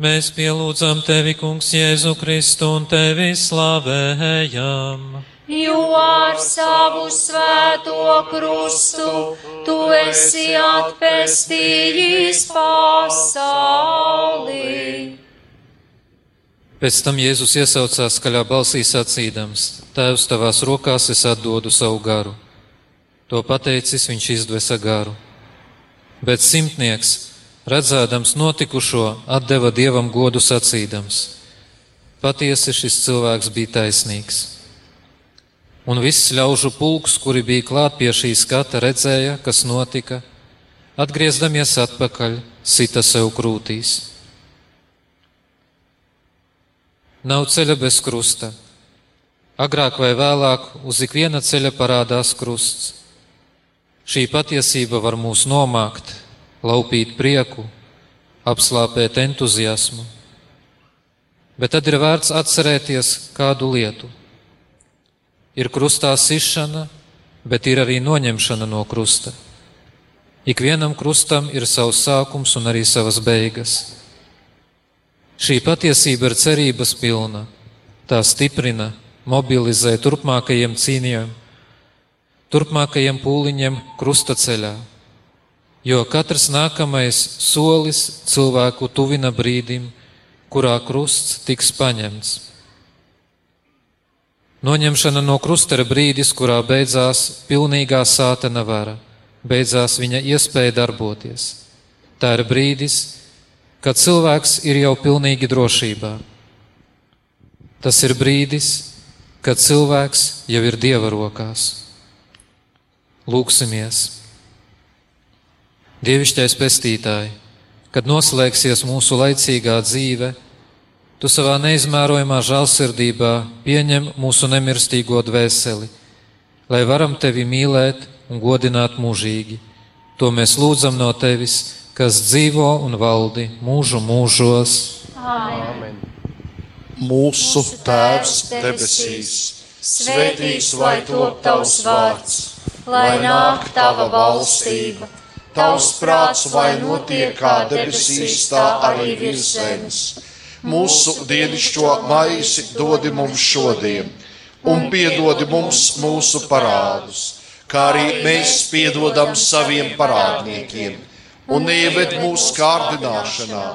Mēs pielūdzam tevi, kungs, Jēzu Kristu un tevi slavējam. Jo ar savu svēto krustu tu esi atpestījis pasauli. Pēc tam Jēzus iesaucās skaļā balsī sacīdams: Tēvs, tavās rokās es atdodu savu garu. To pateicis, viņš izdvesa garu. Bet simtnieks, redzēdams notikušo, atdeva dievam godu sacīdams: Patiesi šis cilvēks bija taisnīgs. Un viss ļaužu pulks, kuri bija klāt pie šī skata, redzēja, kas notika, atgriezdamies atpakaļ, sita sev krūtīs. Nav ceļa bez krusta. Agrāk vai vēlāk uz ikviena ceļa parādās krusts. Šī patiesība var mūs nomākt, laupīt prieku, apslāpēt entuziasmu. Bet tad ir vērts atcerēties kādu lietu. Ir krustā sišana, bet ir arī noņemšana no krusta. Ikvienam krustam ir savs sākums un arī savas beigas. Šī patiesība ir cerības pilna. Tā stiprina, mobilizē turpmākajiem cīņiem, turpmākajiem pūliņiem krustaceļā. Jo katrs nākamais solis cilvēku tuvina brīdim, kurā krusts tiks paņemts. Noņemšana no krusta ir brīdis, kurā beidzās pilnīgā sātena vara, beidzās viņa iespēja darboties. Tā ir brīdis, kad cilvēks ir jau pilnīgi drošībā. Tas ir brīdis, kad cilvēks jau ir dieva rokās. Lūksimies! Dievišķais pestītāji, kad noslēgsies mūsu laicīgā dzīve, Tu savā neizmērojamā žēlsirdībā pieņem mūsu nemirstīgo dvēseli, lai varam tevi mīlēt un godināt mūžīgi. To mēs lūdzam no tevis, kas dzīvo un valdi mūžu mūžos. Amen. Mūsu Tēvs debesīs, svētīts lai top tavs vārds, lai nāk tava valstība, tavs prāts, lai notiek kā debesīs, tā arī virs zemes. mūsu dienascho maizi dodi mums šodien, un piedodi mums mūsu parādus, kā arī mēs piedodam saviem parādniekiem, un neieved mūsu kārdināšanā,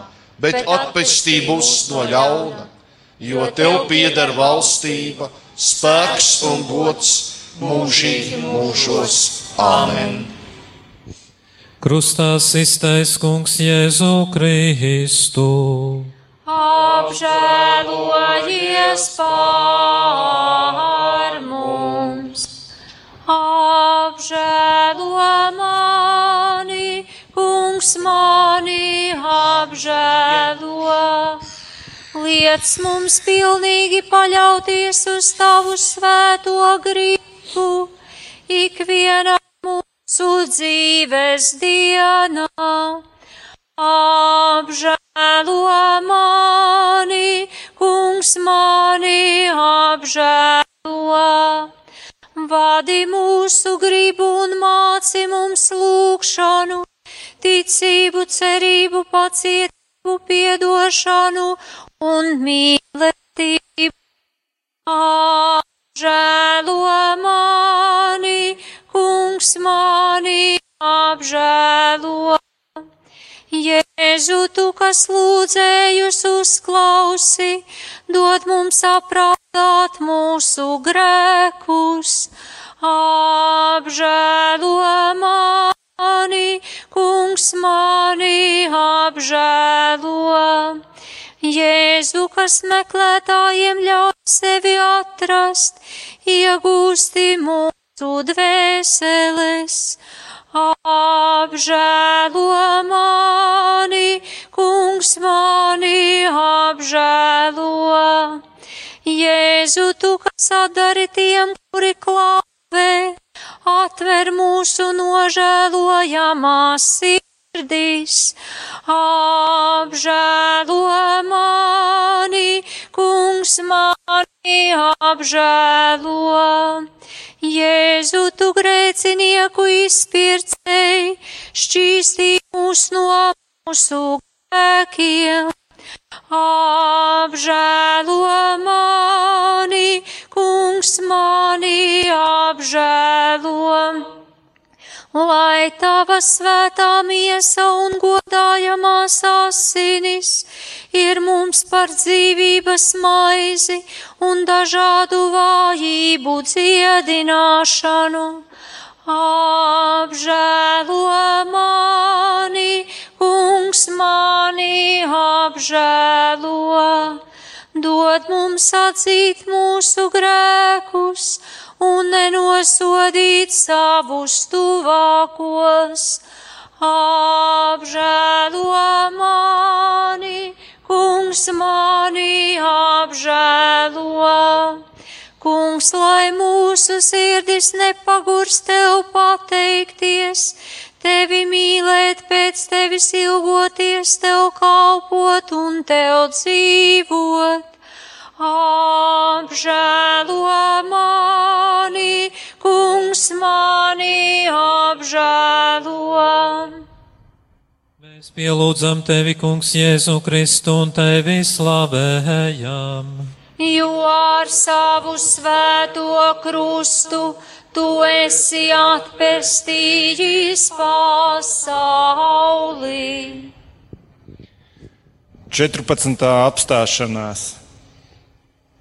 bet atpestī mūs no ļauna, jo tev pieder valstība, spēks un gods mūžīgi mūžos. Āmen! Krustā iztais kungs Jēzu Kristu apžēlojies par mums. Apžēlo mani, kungs mani apžēlo. Liec mums pilnīgi paļauties uz tavu svēto gribu, ikvienā mūsu dzīves dienā. Apžēlo mani, kungs mani apžēlo. Vadi mūsu gribu un māci mums lūgšanu, ticību, cerību, pacietību, piedošanu un mīlestību. Apžēlo mani, kungs mani apžēlo. Jēzu, tu, kas lūdzējus uzklausi, dod mums apraudāt mūsu grēkus. Apžēlo mani, kungs mani apžēlo. Jēzu, kas meklētājiem ļauj sevi atrast, iegūsti mūsu dvēseles apžēlo mani, kungs mani apžēlo. Jēzu, tu, kas atdari tiem, kuri klāvē, atver mūsu nožēlojamās sirdīs. Apžēlo mani, kungs mani apžēlo. Jēzu, tu grēcinieku izpircēji, šķīstī mūs no mūsu grēkiem. Apžēlo mani, kungs mani apžēlo lai tava svētā miesa un godājamās asinis ir mums par dzīvības maizi un dažādu vājību dziedināšanu. Apžēlo mani, kungs mani apžēlo, dod mums atzīt mūsu grēkus un nenosodīt savus tuvākos. Apžēlo mani, kungs mani apžēlo. Kungs, lai mūsu sirdis nepagurs tev pateikties, tevi mīlēt, pēc tevis ilgoties, tev kalpot un tev dzīvot apžēlo mani, kungs mani apžēlo. Mēs pielūdzam tevi, kungs, Jēzu Kristu un tevi slavējam. Jo ar savu svēto krustu tu esi atpestījis pasauli. 14. apstāšanās.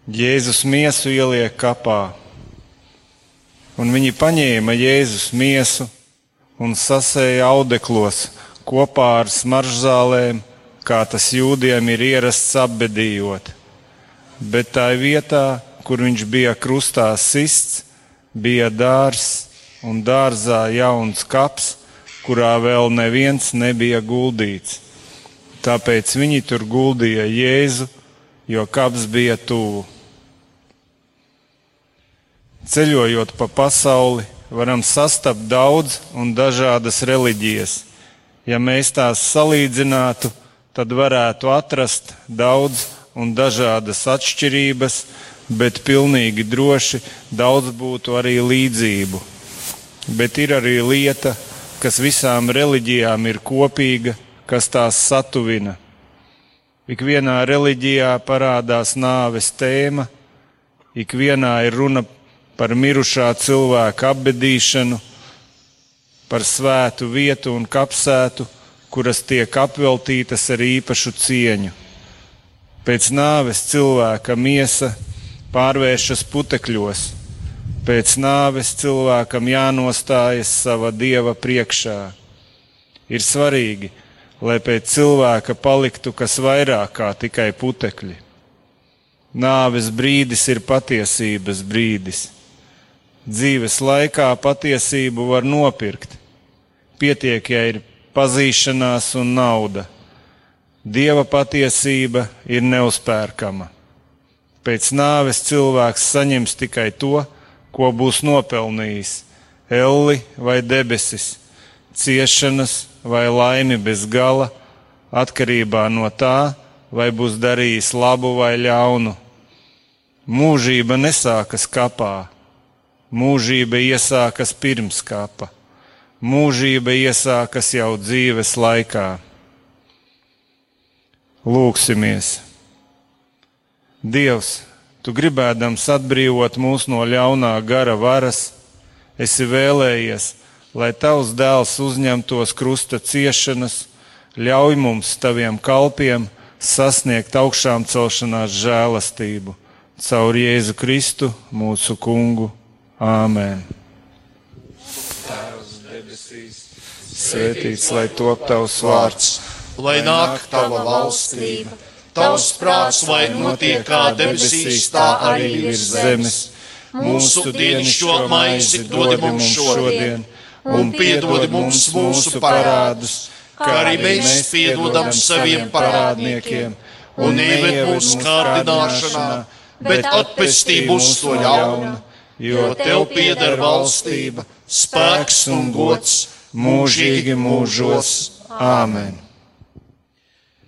Jēzus miesu ieliek kapā. Un viņi paņēma Jēzus miesu un sasēja audeklos kopā ar smaržzālēm, kā tas jūdiem ir ierasts apbedījot. Bet tā vietā, kur viņš bija krustā sists, bija dārs un dārzā jauns kaps, kurā vēl neviens nebija guldīts. Tāpēc viņi tur guldīja Jēzu, jo kaps bija tuvu. Ceļojot pa pasauli, varam sastapt daudz un dažādas reliģijas. Ja mēs tās salīdzinātu, tad varētu atrast daudz un dažādas atšķirības, bet pilnīgi droši daudz būtu arī līdzību. Bet ir arī lieta, kas visām reliģijām ir kopīga, kas tās satuvina. Ikvienā reliģijā parādās nāves tēma, ikvienā ir runa par mirušā cilvēka apbedīšanu, par svētu vietu un kapsētu, kuras tiek apveltītas ar īpašu cieņu. Pēc nāves cilvēka miesa pārvēršas putekļos, pēc nāves cilvēkam jānostājas sava dieva priekšā. Ir svarīgi, lai pēc cilvēka paliktu kas vairāk kā tikai putekļi. Nāves brīdis ir patiesības brīdis dzīves laikā patiesību var nopirkt. Pietiek, ja ir pazīšanās un nauda. Dieva patiesība ir neuzpērkama. Pēc nāves cilvēks saņems tikai to, ko būs nopelnījis - elli vai debesis, ciešanas vai laimi bez gala, atkarībā no tā, vai būs darījis labu vai ļaunu. Mūžība nesākas kapā Mūžība iesākas pirms kapa, mūžība iesākas jau dzīves laikā. Lūksimies! Dievs, tu gribēdams atbrīvot mūs no ļaunā gara varas, esi vēlējies, lai tavs dēls uzņemtos krusta ciešanas, ļauj mums, taviem kalpiem, sasniegt augšām celšanās žēlastību caur Jēzu Kristu, mūsu Kungu. Āmen. Tēvs debesīs, svētīts lai top tavs vārds, lai nāk tava valstība, tavs prāts, lai notiek kā debesīs, tā arī virs zemes. Mūsu dienascho maizi dod mums šodien, un piedod mums mūsu parādus, kā arī mēs piedodam saviem parādniekiem, un ieved mūsu kārdināšanā, bet atpestī mūs to ļaunu jo tev pieder valstība, spēks un gods mūžīgi mūžos. Āmen!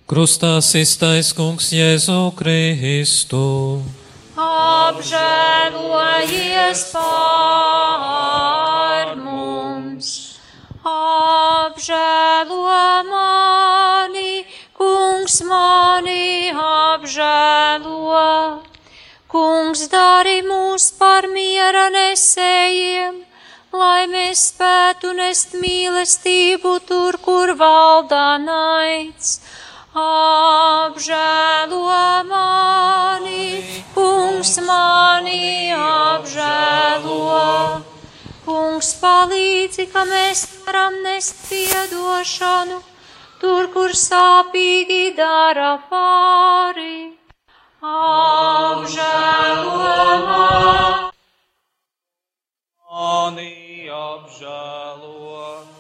Krustā iztais kungs Jēzu Kristu. Apžēlojies pār mums, apžēlo mani, kungs mani apžēlo. Kungs dari mūs par miera nesējiem, lai mēs spētu nest mīlestību tur, kur valdā naids. Apžēlo mani, kungs mani apžēlo. Kungs palīdzi, ka mēs varam nest piedošanu tur, kur sāpīgi dara pāri apžēlo mani, apžēlo.